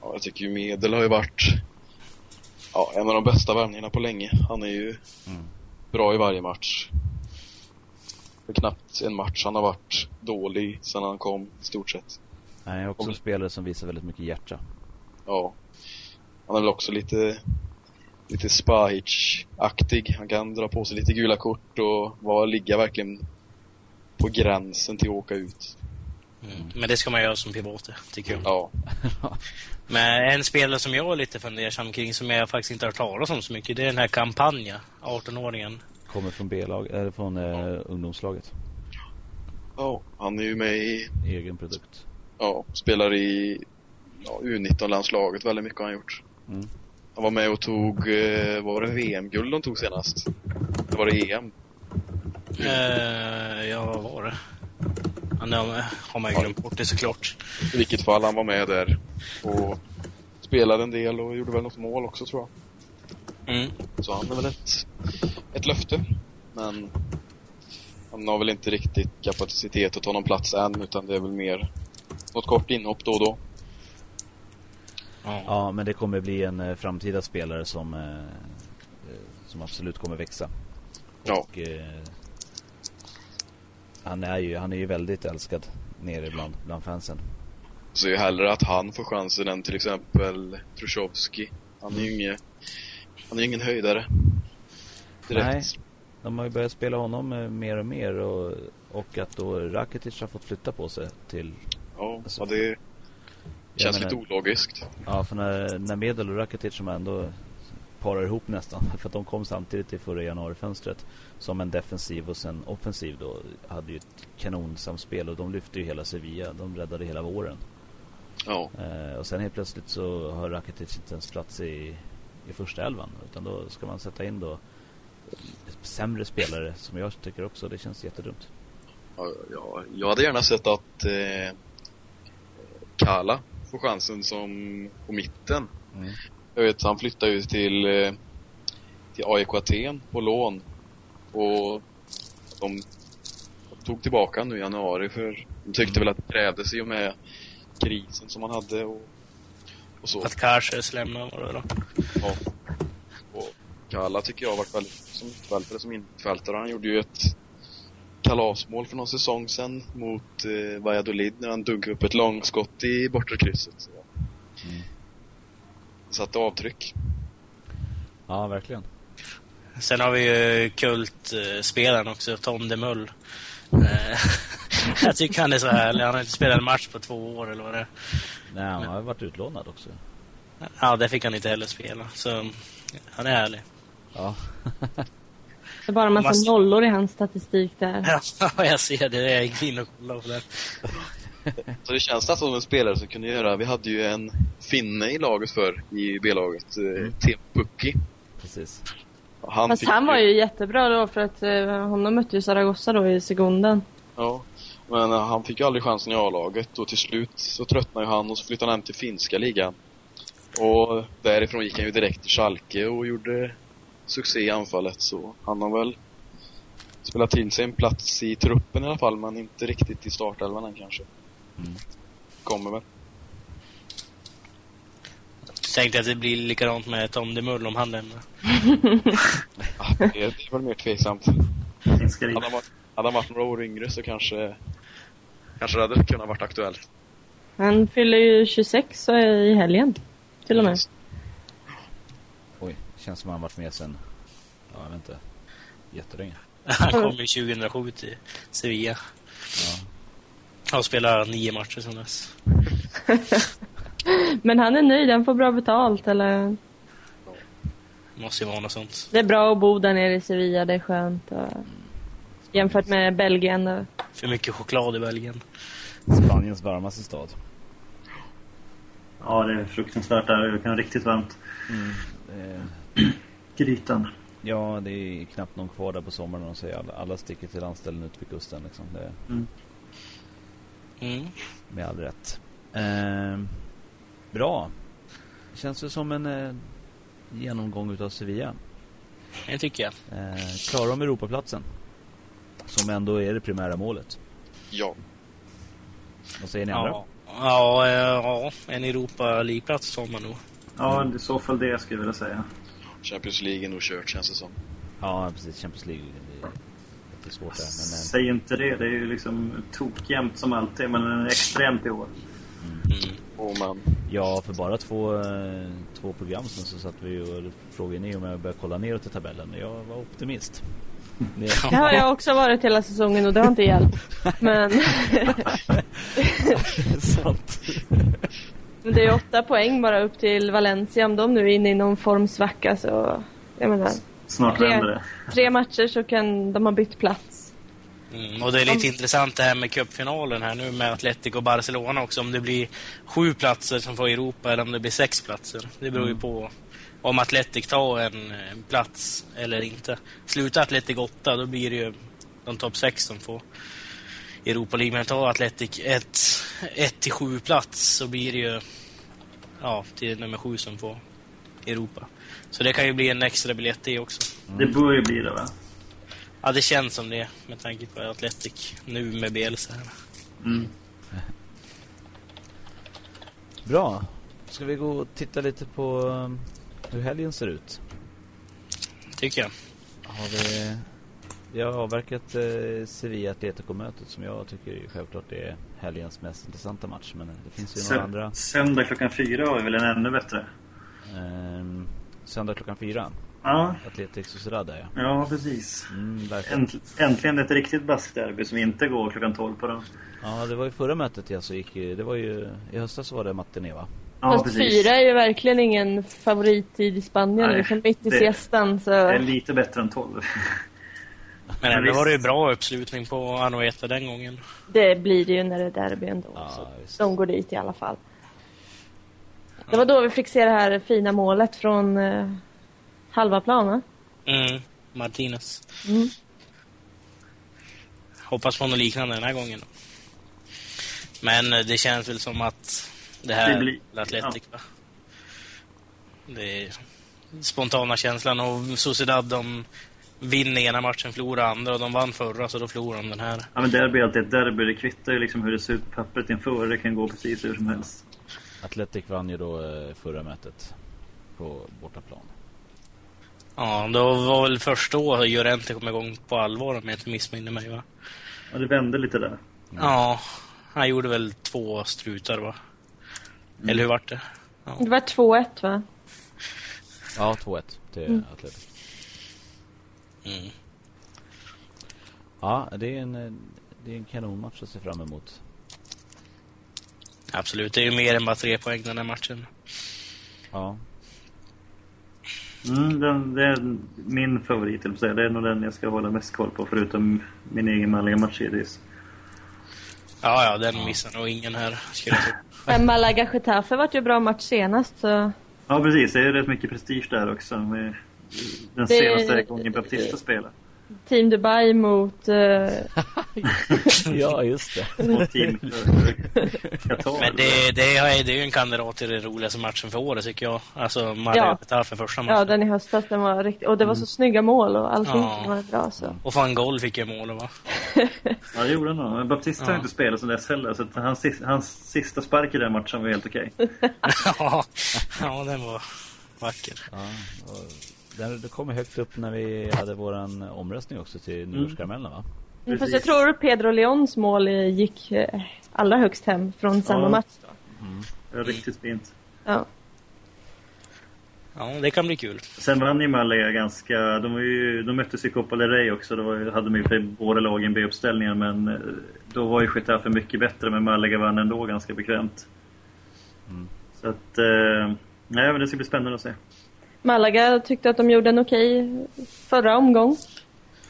ja, jag tycker ju Medel har ju varit ja, en av de bästa värvningarna på länge. Han är ju Mm. bra i varje match. Det är knappt en match han har varit dålig sedan han kom, i stort sett. Han är också en spelare som visar väldigt mycket hjärta. Ja. Han är väl också lite, lite Spahic-aktig. Han kan dra på sig lite gula kort och vara, ligga verkligen på gränsen till att åka ut. Mm. Men det ska man göra som pivot, tycker jag. Ja. Men en spelare som jag är lite fundersam kring, som jag faktiskt inte har hört talas om så mycket, det är den här Campagna, 18-åringen. Kommer från B-lag, eller från eh, ungdomslaget. Ja, han är ju med i, Egen produkt. ja, spelar i ja, U19-landslaget väldigt mycket har han gjort. Mm. Han var med och tog, eh, vad var det VM-guld de tog senast? Det var det EM. Eh, ja, vad var det? Ja, nu har man ju glömt bort det såklart. I vilket fall, han var med där och spelade en del och gjorde väl något mål också tror jag. Mm. Så han är väl ett, ett löfte. Men han har väl inte riktigt kapacitet att ta någon plats än, utan det är väl mer något kort inhopp då och då. Ja. Ja, men det kommer bli en eh, framtida spelare som, eh, eh, som absolut kommer växa. Ja. Och, han, är ju, han är ju väldigt älskad nere bland, bland fansen. Så jag hellre att han får chansen än till exempel Trushovski. Han är ju ingen, han är ju ingen höjdare. Direkt. Nej. De har ju börjat spela honom mer och mer och, och att då Rakitic har fått flytta på sig till... Ja, Alltså, ja, det känns menar- lite ologiskt. Ja, för när, när Medel och Rakitic som ändå parar ihop nästan. För att de kom samtidigt i förra januarifönstret. Som en defensiv och sen offensiv då. Hade ju ett kanonsamspel och de lyfte ju hela Sevilla. De räddade hela våren. Ja, Eh, och sen helt plötsligt så har Rakitic inte ens plats i, i första elvan. Utan då ska man sätta in då sämre spelare som jag tycker också. Det känns jättedumt. ja, jag hade gärna sett att eh, Kala får chansen som på mitten. Mm. Jag vet, han flyttade ju till, eh, till AIK Aten på lån. Och de tog tillbaka nu i januari för de tyckte väl att det krävdes i och med krisen som man hade och, och så. Att Karses lämnar var det då. Ja. Och Kalla tycker jag har varit väldigt som mittfältare. Han gjorde ju ett kalasmål för någon säsong sedan mot eh, Valladolid när han dunkade upp ett långskott i bortre krysset. Så. Mm. Satte avtryck. Ja, verkligen. Sen har vi ju kultspelaren också, Tom DeMull. Eh, jag tycker han är så härlig. Han har inte spelat en match på två år eller vad det är. Nej, han har varit utlånad också. Ja, det fick han inte heller spela. Så han är härlig. Ja. Det är bara en massa Mass- nollor i hans statistik där. Ja, jag ser det. Jag gick in och kollade på det. Så det känns nästan som en spelare som kunde göra, vi hade ju en finne i laget för i B-laget, mm. Tim Pukki. Precis. Han Fast han var ju jättebra då för att eh, honom mötte ju Zaragoza då i sekunden. Ja, men uh, han fick ju aldrig chansen i A-laget och till slut så tröttnade ju han och så flyttade han hem till finska ligan. Och därifrån gick han ju direkt till Schalke och gjorde succé i anfallet så han har väl spelat in sig en plats i truppen i alla fall men inte riktigt i startelvan än kanske. Mm. Kommer väl. Tänkte att det blir likadant med Tom DeMull om han lämnar. ja, det är väl mer tveksamt. Hade han, varit, hade han varit några år yngre så kanske, kanske det hade kunnat varit aktuellt. Han fyller ju 26 i helgen, till och med. Oj, känns som han varit med sen, ja, jag vet inte, jättelänge. Han kom ju 2007 till Sevilla. Ja. Han spelar nio matcher sedan dess. Men han är nöjd, han får bra betalt eller? Måste ju vara något sånt. Det är bra att bo där nere i Sevilla, det är skönt. Och... Jämfört med Belgien. Och... För mycket choklad i Belgien. Spaniens varmaste stad. Ja, det är fruktansvärt där. Det kan vara riktigt varmt. Mm, det... Grytan. Ja, det är knappt någon kvar där på sommaren. Och säger alla, alla sticker till landställen ute vid kusten. Liksom. Det... Mm. Mm. Med all rätt. Eh, bra. Känns det som en eh, genomgång utav Sevilla? Det tycker jag. Eh, klarar de Europaplatsen? Som ändå är det primära målet. Ja. Vad säger ni andra? Ja, ja, eh, ja en Europa League-plats tar man nog. Ja, det är så fall det jag skulle vilja säga. Champions League är nog kört känns det som. Ja, precis. Champions League det är svårt där. Men, eh, Säg inte det. Det är ju liksom tokjämnt som alltid, men den är extremt i år. Mm. Oh, man. Ja, för bara två, eh, två program sen så satt vi och frågade ner om jag började kolla neråt i tabellen. Jag var optimist. Det har jag också varit hela säsongen och det har inte hjälpt. Men... Sant. Men det är åtta poäng bara upp till Valencia. Om de nu är inne i någon formsvacka så... Jag menar... Snart tre, det. Tre matcher så kan de ha bytt plats. Mm, och det är lite de... intressant det här med cupfinalen här nu med Atletico och Barcelona också. Om det blir sju platser som får Europa eller om det blir sex platser. Det beror ju mm. på om Atletic tar en, plats eller inte. Slutar Atletic åtta då blir det ju de topp sex som får Europa League. Men tar Atletic ett, ett till sju plats så blir det ju ja, till nummer sju som får Europa. Så det kan ju bli en extra biljett det också. Mm. Det bör ju bli det va? Ja, det känns som det med tanke på Atletic nu med Bielsa. Mm. Bra. Ska vi gå och titta lite på um, hur helgen ser ut? Tycker jag. Har vi... Vi har avverkat eh, Sevilla Atletico-mötet som jag tycker självklart är helgens mest intressanta match. Men det finns ju några andra. Söndag klockan fyra vi väl en ännu bättre. Um, söndag klockan fyra. Ja. Atletic Sociedad ja. Ja, precis. Mm, äntligen ett riktigt baskderby som inte går klockan 12 på den. Ja, det var ju förra mötet jag så gick Det var ju, i höstas var det matiné va? Ja, Fast precis. fyra är ju verkligen ingen favorittid i Spanien. Nej, liksom mitt i siestan så... Det är lite bättre än 12. Men ändå var det ju bra uppslutning på Anoeta den gången. Det blir det ju när det är derby ändå. Ja, de går dit i alla fall. Det var då vi fick se det här fina målet från eh, halva planen. Mm, Martinez. Mm. Hoppas på något liknande den här gången. Men eh, det känns väl som att det här det blir Atletic, ja. Det är spontana känslan och Sociedad de vinner ena matchen, förlorar andra och de vann förra så då förlorar de den här. Ja men derby är alltid ett derby, det kvittar ju liksom hur det ser ut på pappret inför, det kan gå precis hur som helst. Atletic vann ju då eh, förra mötet på bortaplan. Ja, då var väl först då Llorente kom igång på allvar om jag inte missminner mig va? Ja, det vände lite där. Mm. Ja, han gjorde väl två strutar va? Mm. Eller hur vart det? Ja. Det var 2-1 va? Ja, 2-1 till mm. Atletic. Mm. Ja, det är en, det är en kanonmatch att se fram emot. Absolut, det är ju mer än bara tre poäng den här matchen. Ja. Mm, den, det är min favorit, det är nog den jag ska hålla mest koll på förutom min egen manliga match. Ja, ja, den missar nog ingen här, skulle jag Malaga-Getafe vart ju bra match senast så... Ja, precis. Det är ju rätt mycket prestige där också. Med den Det- senaste gången Baptista spelade. Team Dubai mot... eh, ja, just det. Och team Qatar. Men det, det, är, det är ju en kandidat till den roligaste matchen för året, tycker jag. Alltså, Malaga Ja. för första ja, matchen. den i höstas, den var riktigt... Och det var så snygga mål och allting Ja. var bra så. Och van Gogh fick ju mål, va? Ja, det gjorde han nog. Men Baptista har Ja. inte spelat sen dess heller. Så att hans, hans sista spark i den matchen var helt okej. ja, ja, den var vacker. Ja, och den, det kom högt upp när vi hade våran omröstning också till nyårskaramellen va? Mm, Fast Precis. jag tror Pedro Leons mål eh, gick eh, allra högst hem från samma Ja. match. Då. Det var riktigt fint. Ja. Ja, det kan bli kul. Sen vann ju Malaga ganska... De, var ju, de möttes i Copa del Rey också. Då var, hade de ju båda lagen B-uppställningen. Men eh, då var ju Getafe mycket bättre. Men Malaga vann ändå ganska bekvämt. Mm. Så att... Eh, nej, men det ska bli spännande att se. Malaga tyckte att de gjorde en okej förra omgång.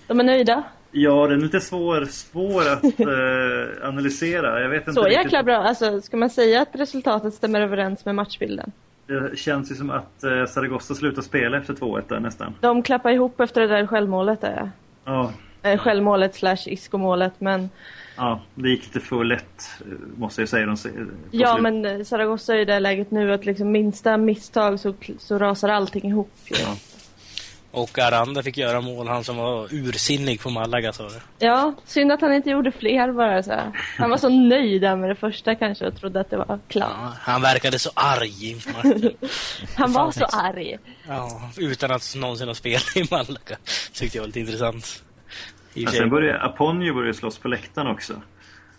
De är nöjda. Ja, den är lite svår, svår att eh, analysera. Jag vet inte Så riktigt. jäkla bra. Alltså, ska man säga att resultatet stämmer överens med matchbilden? Det känns ju som att eh, Zaragoza slutar spela efter 2-1 där nästan. De klappar ihop efter det där självmålet. Där. Ja, Eh, självmålet slash iskomålet. Men ja, det gick lite för lätt, eh, måste jag säga. De, på ja, slut. men eh, Zaragoza är i det läget nu att liksom minsta misstag så, så rasar allting ihop. Ja. Och Aranda fick göra mål, han som var ursinnig på Malaga, sa du. Ja, synd att han inte gjorde fler bara så här. Han var så nöjd där med det första kanske och trodde att det var klart. Ja, han verkade så arg inför matchen. Han var så arg. Ja, utan att någonsin ha spelat i Malaga. Tyckte jag var lite intressant. Sig. sen började Aponio började slåss på läktaren också.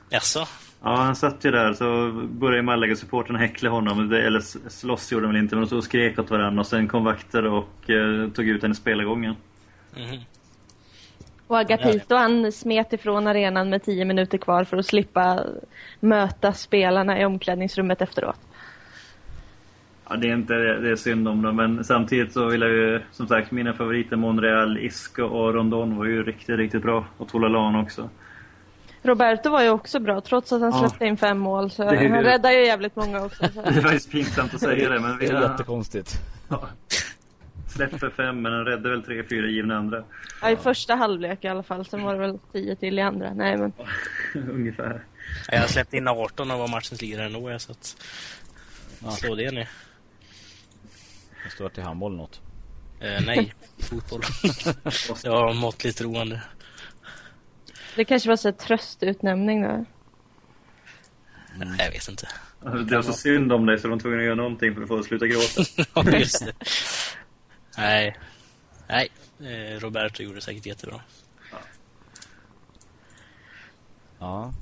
Jaså? Ja, han satt ju där så började Malaga-supportrarna häckla honom. Eller slåss gjorde de väl inte, men de stod och skrek åt varandra. Och sen kom vakter och eh, tog ut henne i spelargången. Mhm. Och Agapito han smet ifrån arenan med tio minuter kvar för att slippa möta spelarna i omklädningsrummet efteråt. Ja, det är inte det är synd om dem, men samtidigt så vill jag ju, som sagt, mina favoriter Monreal, Isco och Rondon var ju riktigt, riktigt bra. Och Toulalan också. Roberto var ju också bra trots att han Ja. släppte in fem mål. Så Det är ju- han räddade ju jävligt många också. Så. Det är faktiskt pinsamt att säga det, men Det vi är har jättekonstigt. ja, släppt för fem, men han räddade väl tre, fyra givna andra. Ja, I första halvlek i alla fall. Sen var det väl tio till i andra. Nej men. Ungefär. Ja, Jag släppte in 18 och var matchens lirare ändå, så att... Ja. Slå det ni. Det står till handboll något. Eh, nej, fotboll. det var måttligt roande. Det kanske var så här tröstutnämning då. Jag vet inte. Det var så synd om dig så de var tvungna att göra någonting för att få dig att sluta gråta. Ja, just det. Nej. Nej, eh, Roberto gjorde säkert jättebra. Ja,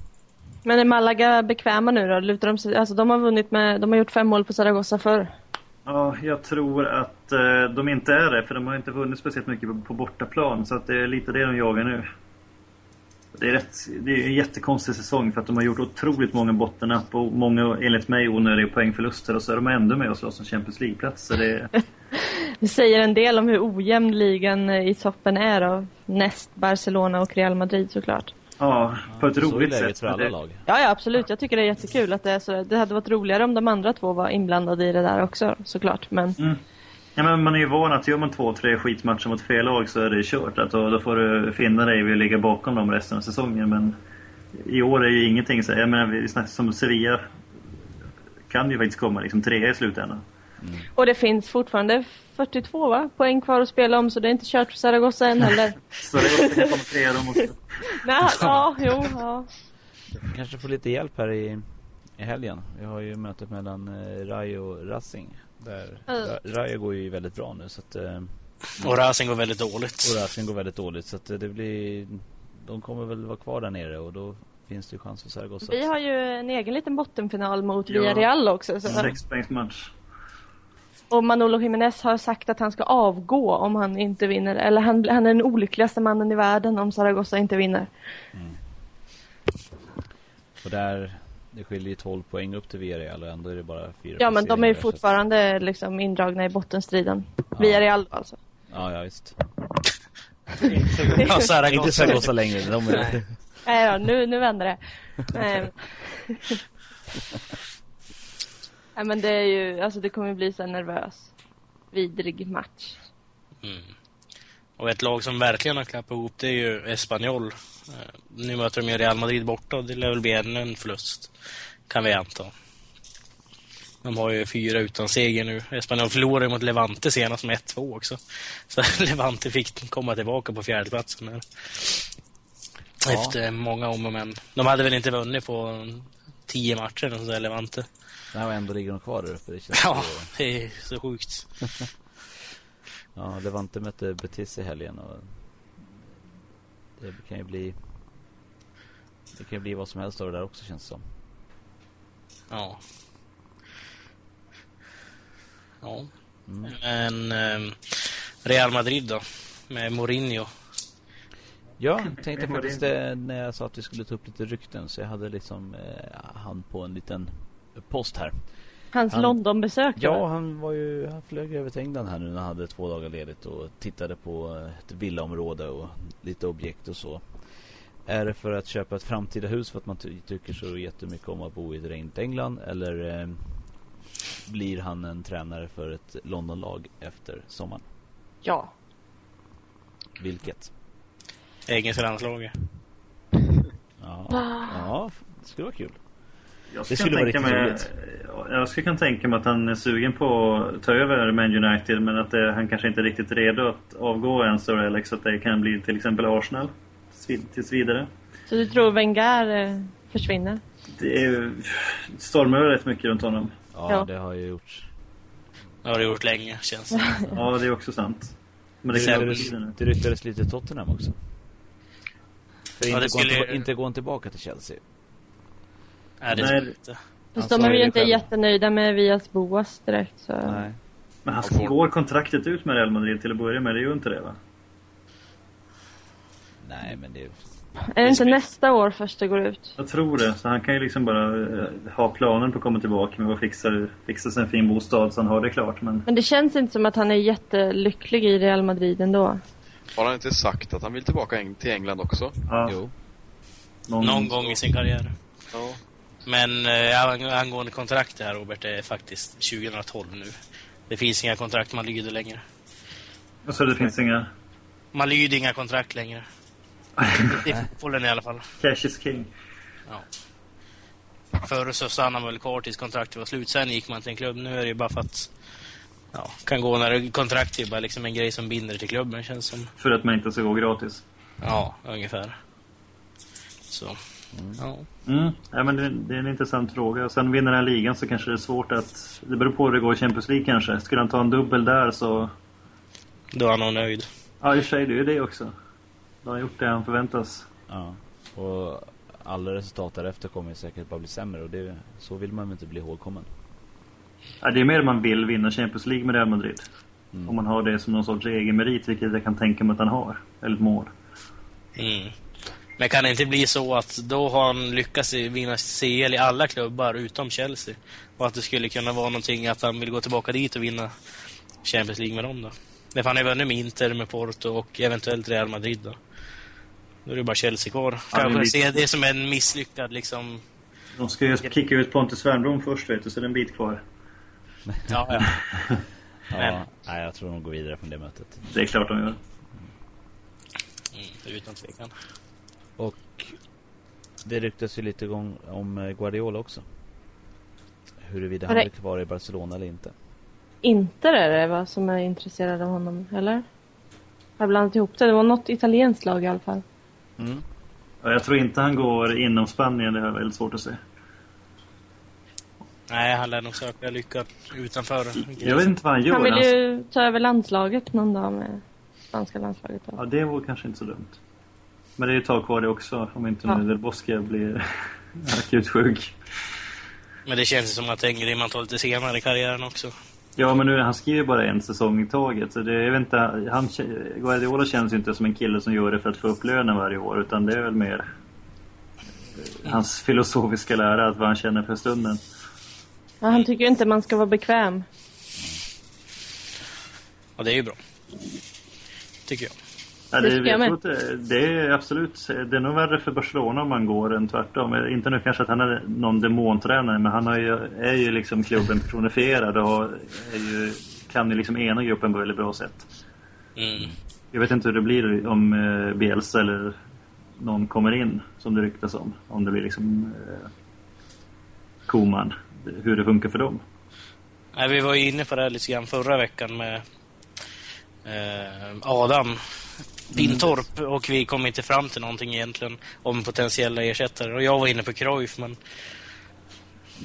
Men är Malaga bekväma nu då? Lutar de sig? Alltså de har vunnit med, de har gjort fem mål på Zaragoza förr. Ja, jag tror att eh, de inte är det, för de har inte vunnit speciellt mycket på, på bortaplan. Så att det är lite det de jagar nu. Det är, rätt, det är en jättekonstig säsong för att de har gjort otroligt många bottennapp och många, enligt mig, onödiga poängförluster. Och så är de ändå med och slåss om Champions League-platser. Det Det säger en del om hur ojämn ligan eh, i toppen är då. Näst Barcelona och Real Madrid såklart. Ja, på ett så är roligt sätt. för alla lag. Ja, ja absolut. Jag tycker det är jättekul att det är så. Det hade varit roligare om de andra två var inblandade i det där också såklart. Men Mm. Ja, men man är ju van att gör man två, tre skitmatcher mot fel lag så är det kört. Att då, då får du finna dig vid att ligga bakom dem resten av säsongen. Men i år är ju ingenting så. Jag menar, som Sevilla kan ju faktiskt komma liksom trea i slutändan. Och det finns fortfarande 42 va? poäng kvar att spela om så det är inte kört för Zaragoza än heller. Så det är kan komma trea de också. Nej, ja, jo, ja. Kanske får lite hjälp här i, i helgen. Vi har ju mötet mellan eh, Rayo och Racing. Där Mm. Ra- Rayo går ju väldigt bra nu så att, eh, Och Racing går väldigt dåligt. och Racing går väldigt dåligt så att eh, det blir De kommer väl vara kvar där nere och då finns det ju chans för Zaragoza Vi har ju en egen liten bottenfinal mot Ja. Villarreal också. Så. Sexpoängsmatch. Och Manolo Jiménez har sagt att han ska avgå om han inte vinner. Eller han, han är den olyckligaste mannen i världen om Zaragoza inte vinner. Och där Det skiljer ju 12 poäng upp till Villarreal och ändå är det bara fyra Ja men de är ju fortfarande liksom indragna i bottenstriden. Ja. Villarreal alltså. Ja, ja visst Ja, Inte Zaragoza. Zaragoza längre de är, Nej då, nu, nu vänder det. Nej. Men det är ju, alltså det kommer bli så nervös, vidrig match. Mm. Och ett lag som verkligen har klappat ihop det är ju Espanyol. Eh, Nu möter de ju Real Madrid borta och det lär väl bli ännu en förlust. Kan vi anta. De har ju fyra utan seger nu. Espanyol förlorade mot Levante senast med 1-2 också. Så Levante fick komma tillbaka på fjärdeplatsen här. Ja. Efter många om och men. De hade väl inte vunnit på tio matcher eller Levante. Nej, och ändå ligger de kvar där uppe. Det känns Ja, det är så sjukt. Ja, Levante mötte Betis i helgen och det kan ju bli det kan ju bli vad som helst av det där också känns det som. Ja. Ja. Mm. Men ehm, Real Madrid då? Med Mourinho. Ja, tänkte faktiskt det. det när jag sa att vi skulle ta upp lite rykten så jag hade liksom eh, han på en liten post här. Hans Han- Londonbesök? Ja, han var ju, han flög över till England här nu när han hade två dagar ledigt och tittade på eh, ett villaområde och lite objekt och så. Är det för att köpa ett framtida hus för att man ty- tycker så jättemycket om att bo i ett regnigt England eller eh, blir han en tränare för ett Londonlag efter sommaren? Ja. Vilket? Engelska landslaget. Ja, ja det skulle vara kul. Jag Det skulle, vara tänka riktigt mig, roligt. ja, jag skulle kunna tänka mig att han är sugen på att ta över Man United men att det, han kanske inte är riktigt redo att avgå än så Alex att det kan bli till exempel Arsenal tills- vidare. Så du tror Wenger eh, försvinner? Det är ju- stormar rätt mycket runt honom. Ja, Ja. det har ju gjorts. Det har det gjort länge, känns det. Ja, det är också sant. Men det ryktades, det ryktades lite Tottenham också. För Ja, inte, skulle- tillba- inte han tillbaka till Chelsea. Nej, det jag inte. Fast Han de är ju ju inte själv. jättenöjda med Vias Boas direkt så... Nej. Men han får- går kontraktet ut med Real Madrid till att börja med? Det gör inte det va? Nej, men det är... Är det inte nästa år först det går ut? Jag tror det. Så han kan ju liksom bara eh, ha planen på att komma tillbaka med att fixa, fixa sig en fin bostad så han har det klart. Men Men det känns inte som att han är jättelycklig i Real Madrid ändå. Har han inte sagt att han vill tillbaka till England också? ja, Jo. Någon gång i sin karriär. Ja. Men eh, ang- angående kontrakt här Robert, är faktiskt 2012 nu. Det finns inga kontrakt man lyder längre. Så det finns inga... Man lyder inga kontrakt längre. I fotbollen i alla fall. Cash is king. Ja. Förr så stannade man väl kvar tills kontraktet var slut. Sen gick man till en klubb. Nu är det ju bara för att... Ja, kan gå när kontrakt är bara liksom en grej som binder till klubben känns som. För att man inte ska gå gratis. Ja, ungefär. Så. Ja. Mm. Ja, men det, det är en intressant fråga. Sen vinner den här ligan så kanske det är svårt att... Det beror på hur det går i Champions League kanske. Skulle han ta en dubbel där så... Då är han nog nöjd. Ja, i och för sig, det är ju det också. Då har han gjort det han förväntas. Ja. Och alla resultat därefter kommer ju säkert bara bli sämre och det, så vill man väl inte bli ihågkommen. Ja, det är mer man vill vinna Champions League med Real Madrid. Mm. Om man har det som någon sorts egen merit, vilket jag kan tänka mig att han har. Eller ett mål. Mm. Men kan det inte bli så att då har han lyckats vinna CL i alla klubbar utom Chelsea? Och att det skulle kunna vara någonting att han vill gå tillbaka dit och vinna Champions League med dem då? Därför han har ju vunnit med Inter, med Porto och eventuellt Real Madrid då. Då är det bara Chelsea kvar. Ja, Kanske det blir- se det som en misslyckad liksom... De ska ju kicka ut Pontus Wernbloom först, vet du, så det är en bit kvar. Ja, ja. Ja, Men- nej, jag tror de går vidare från det mötet. Det är klart de gör. Mm, utan tvekan. Och det ryktas ju lite gång om eh, Guardiola också. Huruvida han blir kvar i Barcelona eller inte. Inter är det va, som är intresserad av honom, eller? Jag har blandat ihop det. Det var något italienskt lag i alla fall. Mm. Ja, jag tror inte han går inom Spanien, det har jag väldigt svårt att se. Nej, han lär nog söka lycka utanför. Jag vet inte vad han gör. Han vill alltså. ju ta över landslaget någon dag med spanska landslaget. Då. Ja, det vore kanske inte så dumt. Men det är ju ett tag kvar det också, om inte Ja. nu Del Bosque blir akut sjuk. Men det känns som att det är en grej man tar lite senare i karriären också. Ja, men nu han skriver bara en säsong i taget. Så det, jag vet inte, han, Guardiola känns ju inte som en kille som gör det för att få upp lönen varje år. Utan det är väl mer eh, hans filosofiska lära, att vad han känner för stunden. Ja, han tycker ju inte man ska vara bekväm. Och det är ju bra. Tycker jag. Ja, Det jag jag att det, det är absolut, det är nog värre för Barcelona om man går än tvärtom. Inte nu kanske att han är någon demontränare, men han har ju, är ju liksom klubben personifierad och är ju, kan ju liksom ena gruppen på väldigt bra sätt. Mm. Jag vet inte hur det blir om eh, Bielsa eller någon kommer in, som det ryktas om. Om det blir liksom eh, Koman. Hur det funkar för dem. Nej, vi var ju inne på det här lite grann förra veckan med eh, Adam Pintorp och vi kom inte fram till någonting egentligen om potentiella ersättare. Och jag var inne på Cruyff, men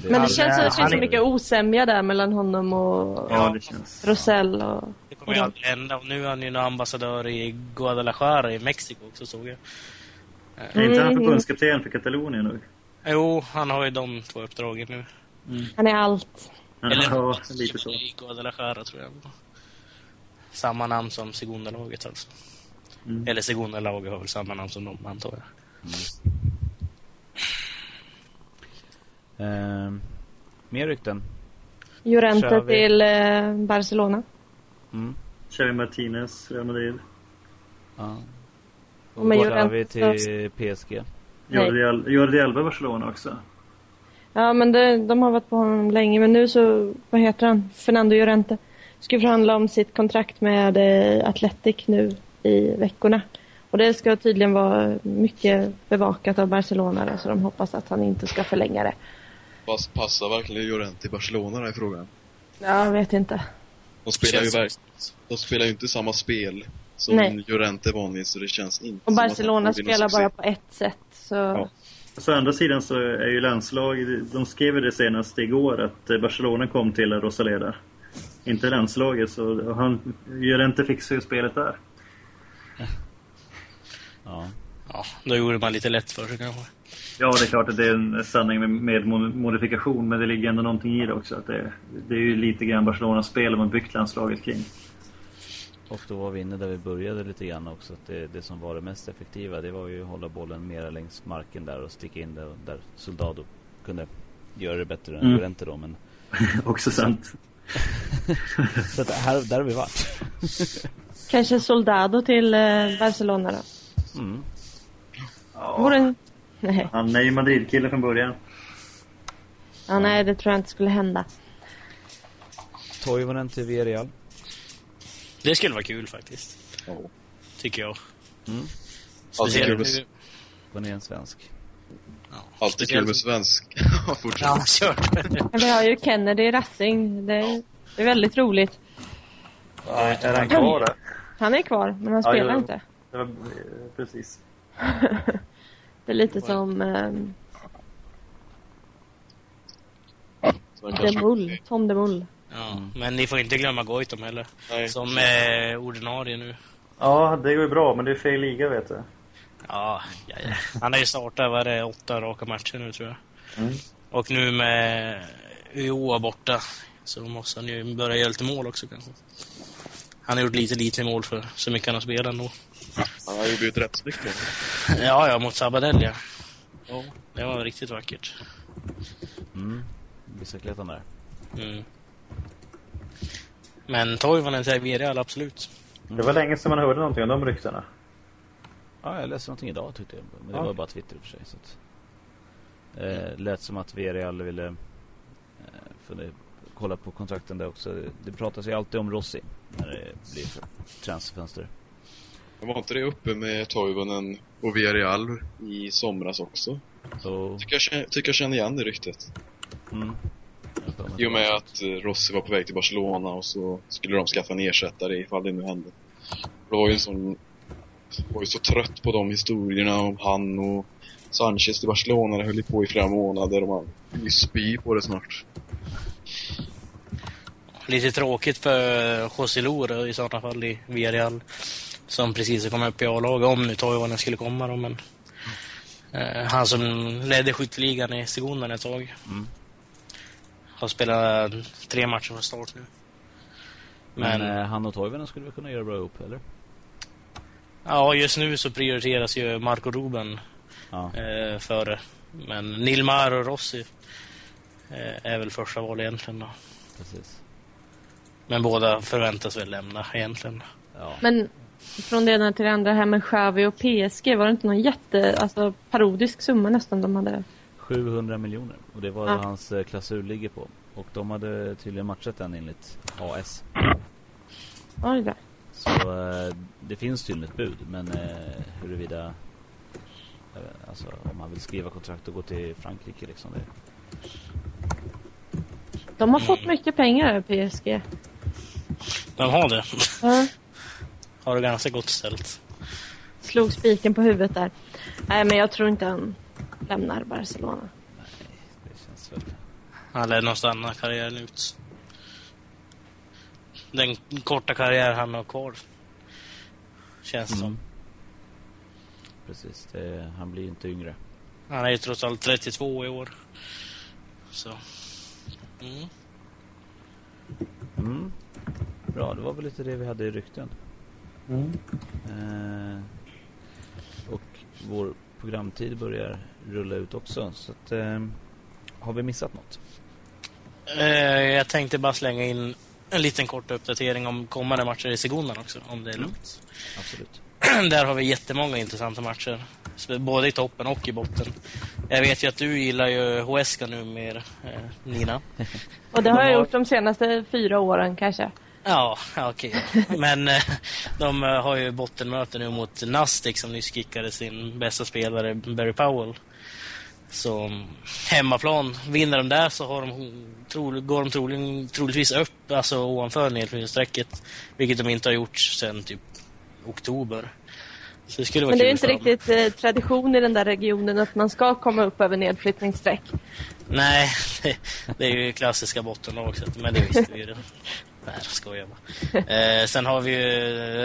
Men det han- känns som att det han finns så är- mycket osämja där mellan honom och Ja, det känns... Rosell och... det kommer ju aldrig hända. Och nu är han ju en ambassadör i Guadalajara i Mexiko också, såg jag. Är inte han Mm. förbundskapten för Katalonien nu? Jo, han har ju de två uppdragen nu. Han är allt. Eller Ja, lite så. i Guadalajara, tror jag. Samma namn som Segunda-laget alltså. Mm. Eller Segunda-laget har väl samma namn som de, antar jag. Ehm, mer rykten? Vi. till eh, Barcelona. Mm. Xavi Martinez, Real Madrid. Ja. Och med Guadavi Juventus till PSG. Jordi, Alba Barcelona också. Ja, men det, de har varit på honom länge. Men nu så, vad heter han? Fernando Llorente. Ska förhandla om sitt kontrakt med eh, Athletic nu i veckorna. Och det ska tydligen vara mycket bevakat av Barcelona då, så de hoppas att han inte ska förlänga det. Fast passar verkligen Llorente i Barcelona där i frågan? Ja, jag vet inte. De spelar ju, verk- de spelar ju inte samma spel som Nej. Llorente är van vid, så det känns inte Och Barcelona spelar bara på ett sätt. Så Ja. Så å andra sidan så är ju landslag, de skrev det senast igår att eh, Barcelona kom till Rosaleda. Inte landslaget, så han Llorente fixar ju spelet där. Ja. Ja, då gjorde man lite lätt för sig kanske. Ja, det är klart att det är en sanning med, med mo- modifikation, men det ligger ändå någonting i det också. Att det, det är ju lite grann Barcelonas spel man byggt landslaget kring. Och då var vi inne där vi började lite grann också. Att det, det som var det mest effektiva det var ju att hålla bollen mera längs marken där och sticka in där, där Soldado kunde göra det bättre än Mm. Llorente då. Men, också sant. så att här, där har vi varit. kanske Soldado till eh, Barcelona då. Mm. Vore en... Nej. Han är ju Madrid-kille från början. Ja, nej, det tror jag inte skulle hända. Toivonen till Villarreal. Det skulle vara kul faktiskt, Ja. tycker jag. Mm. Alltid kul med, nu- Var en svensk. Ja, alltid kul med svensk. Ja, Fortsätt. Ja, kört. Men vi har ju Kennedy Rassing. Det, det är väldigt roligt. Är han kvar där? Han är kvar, men han Ja, spelar jo. inte. Det var, precis. Det är lite som um, Demull, Tom Demull. Ja, men ni får inte glömma Goitom heller. Nej. Som är ordinarie nu. Ja, det går ju bra, men det är fel liga vet du. Ja, ja, ja. Han har ju startat, vad det, åtta raka matcher nu tror jag. Mm. Och nu med UOA borta så måste han ju börja göra lite mål också kanske. Han har gjort lite, lite mål för så mycket han har spelat ändå. Han gjorde ju ett rätt snyggt mål. Ja, ja, mot Sabadell ja. ja. Det var riktigt vackert. Mm. Bicykletan där. Mm. Men Toivonen till Villarreal, absolut. Det var länge sedan man hörde någonting om de ryktena. Ja, jag läste någonting idag tyckte jag. Men det Ja. var bara Twitter i och för sig. Så att, eh, lät som att Villarreal ville eh, kolla på kontrakten där också. Det pratas ju alltid om Rossi när det blir transferfönster. Var inte det uppe med Toivonen och Villarreal i somras också? Så, Tycker jag, tycker jag känner igen det ryktet. mm. I och med att eh, Rossi var på väg till Barcelona och så skulle de skaffa en ersättare ifall det nu hände. Det var ju en sån... var ju så trött på de historierna om han och Sanchez till Barcelona. Det höll ju på i flera månader och man vill ju spy på det snart. Lite tråkigt för José Lora i sådana fall i Villarreal. Som precis har kommit upp i A-laget, om nu Toivonen skulle komma då, men... Eh, han som ledde skytteligan i Segundan ett tag. Mm. Har spelat tre matcher från start nu. Men, Men, eh, han och Toivonen skulle väl kunna göra bra ihop, eller? ja, just nu så prioriteras ju Marco Ruben Ja. eh, före. Men Nilmar och Rossi eh, är väl första val egentligen då. Precis. Men båda förväntas väl lämna egentligen. Ja. Men från det ena till det andra här med Xavi och PSG. Var det inte någon jätte, alltså parodisk summa nästan de hade? 700 miljoner. Och det var Ja. vad hans eh, klausul ligger på. Och de hade tydligen matchat den enligt AS. Oj då. Så eh, det finns tydligen ett bud. Men eh, huruvida... vet, Alltså om man vill skriva kontrakt och gå till Frankrike liksom. Det, De har fått mycket pengar PSG. De har det. Ja. Har det ganska gott ställt. Slog spiken på huvudet där. Nej, men jag tror inte han lämnar Barcelona. det känns väl... Han lär nog stanna karriären ut. Den korta karriär han har kvar. Känns det som. Mm. Precis, det, han blir inte yngre. Han är ju trots allt 32 i år. Så. Mm. Mm. Bra, det var väl lite det vi hade i rykten. Mm. Eh, och vår programtid börjar rulla ut också. Så att, eh, har vi missat något? Eh, jag tänkte bara slänga in en liten kort uppdatering om kommande matcher i Segundan också, om det är lugnt. Absolut. Där har vi jättemånga intressanta matcher. Både i toppen och i botten. Jag vet ju att du gillar ju Huesca nu mer, eh, Nina. Och det har De jag har- gjort de senaste fyra åren kanske. Ja, okej. Men eh, de eh, har ju bottenmöte nu mot Nastic som nyss kickade sin bästa spelare Barry Powell. Så mm, hemmaplan, vinner de där så har de, tro, går de troligen, troligtvis upp alltså ovanför nedflyttningsstrecket. Vilket de inte har gjort sedan typ oktober. Så det skulle vara Men det är inte riktigt eh, tradition i den där regionen att man ska komma upp över nedflyttningsstreck. Nej, det, det är ju klassiska bottenlag, så att- men det visste vi ju redan. Nej, jag skojar bara. Eh, sen har vi ju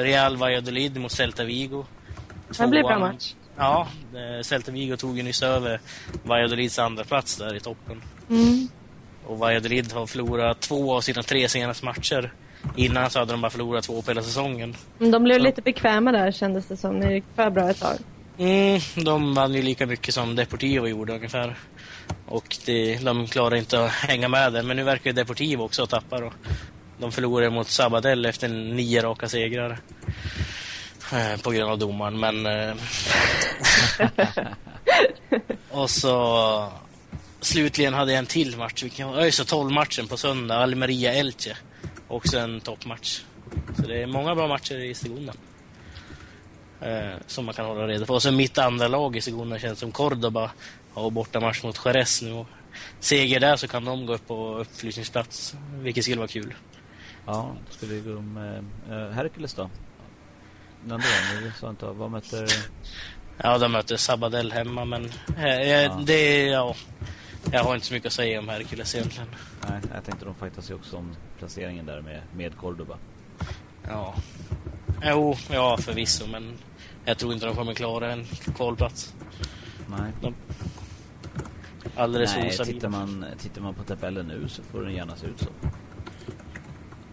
Real Valladolid mot Celta Vigo. Det blir bra Tvåan. match. Ja, eh, Celta Vigo tog ju nyss över Valladolids andra plats där i toppen. Mm. Och Valladolid har förlorat två av sina tre senaste matcher. Innan så hade de bara förlorat två på hela säsongen. Men de blev Så. lite bekväma där kändes det som. Det gick för bra ett tag. Mm, de vann ju lika mycket som Deportivo gjorde ungefär. Och det, de klarar inte att hänga med där. Men nu verkar ju Deportivo också tappa då. De förlorade mot Sabadell efter nio raka segrar. Eh, på grund av domaren, men... Eh, och så... Slutligen hade jag en till match. ÖIS 12-matchen på söndag. Almeria-Elche. Också en toppmatch. Så det är många bra matcher i Segunda. Eh, som man kan hålla reda på. Och så mitt andra lag i Segunda känns som Cordoba har bortamatch mot Jerez nu. Och seger där så kan de gå upp på uppflyttningsplats. Vilket skulle vara kul. Ja, ska vi gå om eh, eh, Hercules då? Den nu sa inte vad möter... Ja, de möter Sabadell hemma, men eh, Ja. det är, ja, jag har inte så mycket att säga om Hercules egentligen. Nej, jag tänkte de fightas ju också om placeringen där med, med Cordoba. Ja. Jo, ja förvisso, men jag tror inte de kommer klara en kvalplats. Nej, Alldeles Nej osannolikt. tittar, man, tittar man på tabellen nu så får den gärna se ut så.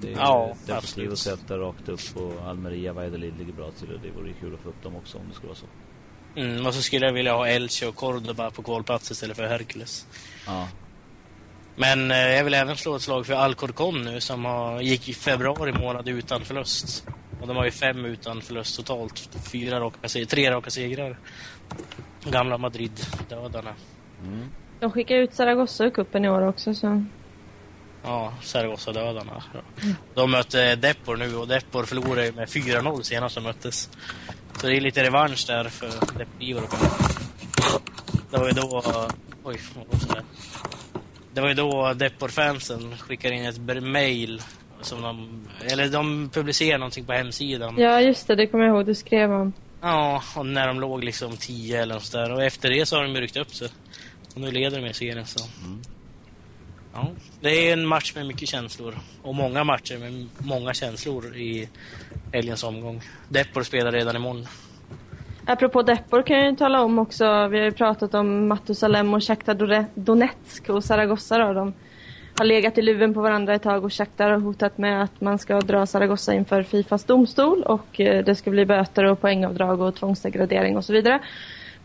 Det är Ja, absolut. och Celta rakt upp och Almeria Valladolid ligger bra till och det vore kul att få upp dem också om det skulle vara så. Mm, och så skulle jag vilja ha Elche och Cordoba på kvalplats istället för Hercules. Ja, Men eh, jag vill även slå ett slag för Alcorcon nu som har, gick i februari månad utan förlust. Och de har ju fem utan förlust totalt. Fyra raka, se- tre raka segrar. Gamla Madrid-dödarna. mm. De skickar ut Zaragoza i cupen i år också. Så. Ja, Zaragoza-dödarna. Ja. De mötte Depor nu och Depor förlorade med 4-0 senast de möttes. Så det är lite revansch där för Deportivo. Det var ju då... Oj, vad var det? Det var ju då Depor-fansen skickade in ett mail som de... Eller de publicerade någonting på hemsidan. Ja, just det. Det kommer jag ihåg. Du skrev om. Ja, och när de låg liksom 10 eller något där. Och efter det så har de ju ryckt upp sig. Och nu leder de med serien så. Mm. Ja, det är en match med mycket känslor. Och många matcher med många känslor i helgens omgång. Depor spelar redan imorgon. Apropå Depor kan jag ju tala om också. Vi har ju pratat om Matusalem och Shakhtar Donetsk och Zaragoza då. De har legat i luven på varandra ett tag och Shakhtar har hotat med att man ska dra Zaragoza inför Fifas domstol och eh, det ska bli böter och poängavdrag och tvångsdegradering och så vidare.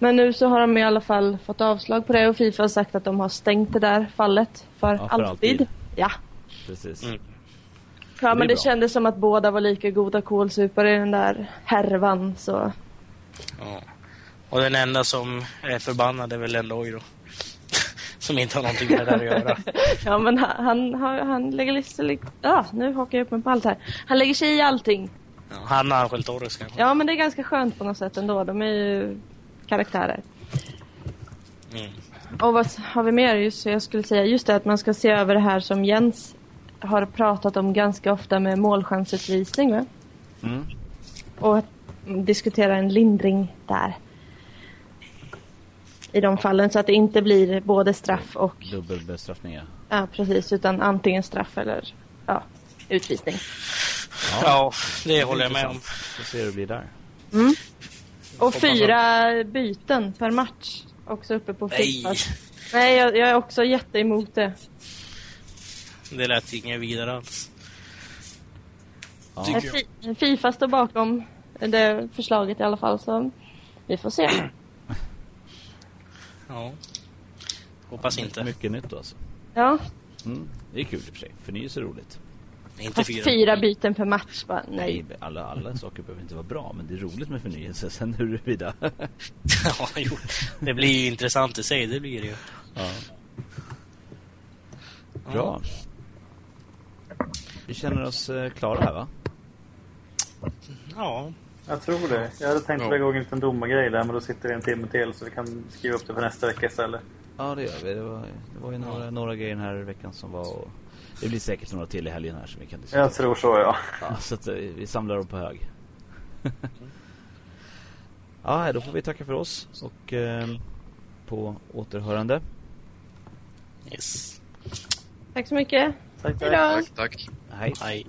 Men nu så har de i alla fall fått avslag på det och Fifa har sagt att de har stängt det där fallet för, Ja, för alltid. Ja. precis. Mm. Ja, men det bra. kändes som att båda var lika goda kålsupare i den där härvan, så... Ja. Och den enda som är förbannad är väl ändå då. som inte har någonting med det där att göra. Ja, men han, han, han, lägger liksom... Ja, nu hakar jag upp mig på allt här. Han lägger sig i allting. Ja, han och Angel Torres kanske. Ja, men det är ganska skönt på något sätt ändå. De är ju karaktärer. Mm. Och vad har vi mer? Just, jag skulle säga just det att man ska se över det här som Jens har pratat om ganska ofta med målchansutvisning. Va? Mm. Och att diskutera en lindring där. I de fallen så att det inte blir både straff och, Dubbelbestraffning, ja. ja precis, utan antingen straff eller ja, utvisning. Ja, det håller jag med om. Får se hur det blir där. Och fyra byten per match. Också uppe på Nej, Fifa. Nej, jag, jag är också jätteemot det. det lät inget vidare alls. Ja. Fifa står bakom det förslaget i alla fall, så vi får se. Ja. Hoppas inte. Mycket nytt alltså. Ja, Mm. Det är kul i och för sig. Förnyelse är roligt. Inte fast fyra. fyra byten per match bara, nej. Nej, alla, alla saker behöver inte vara bra, men det är roligt med förnyelse. Sen huruvida... ja, jo. Det blir ju intressant i sig, det blir det ju. ja. Bra. Vi känner oss eh, klara här va? Ja, Jag tror det. Jag hade tänkt Ja. dra igång en liten domargrej där, men då sitter det en timme till så vi kan skriva upp det för nästa vecka istället. Ja det gör vi. Det var, det var ju några, några grejer den här veckan som var... Och det blir säkert några till i helgen här som vi kan diskutera. Jag tror så, ja. Ja, så att eh, vi samlar dem på hög. ja, då får vi tacka för oss och eh, på återhörande. yes. Tack så mycket. Tack, tack. Hejdå. Tack, tack. Hej. Hej.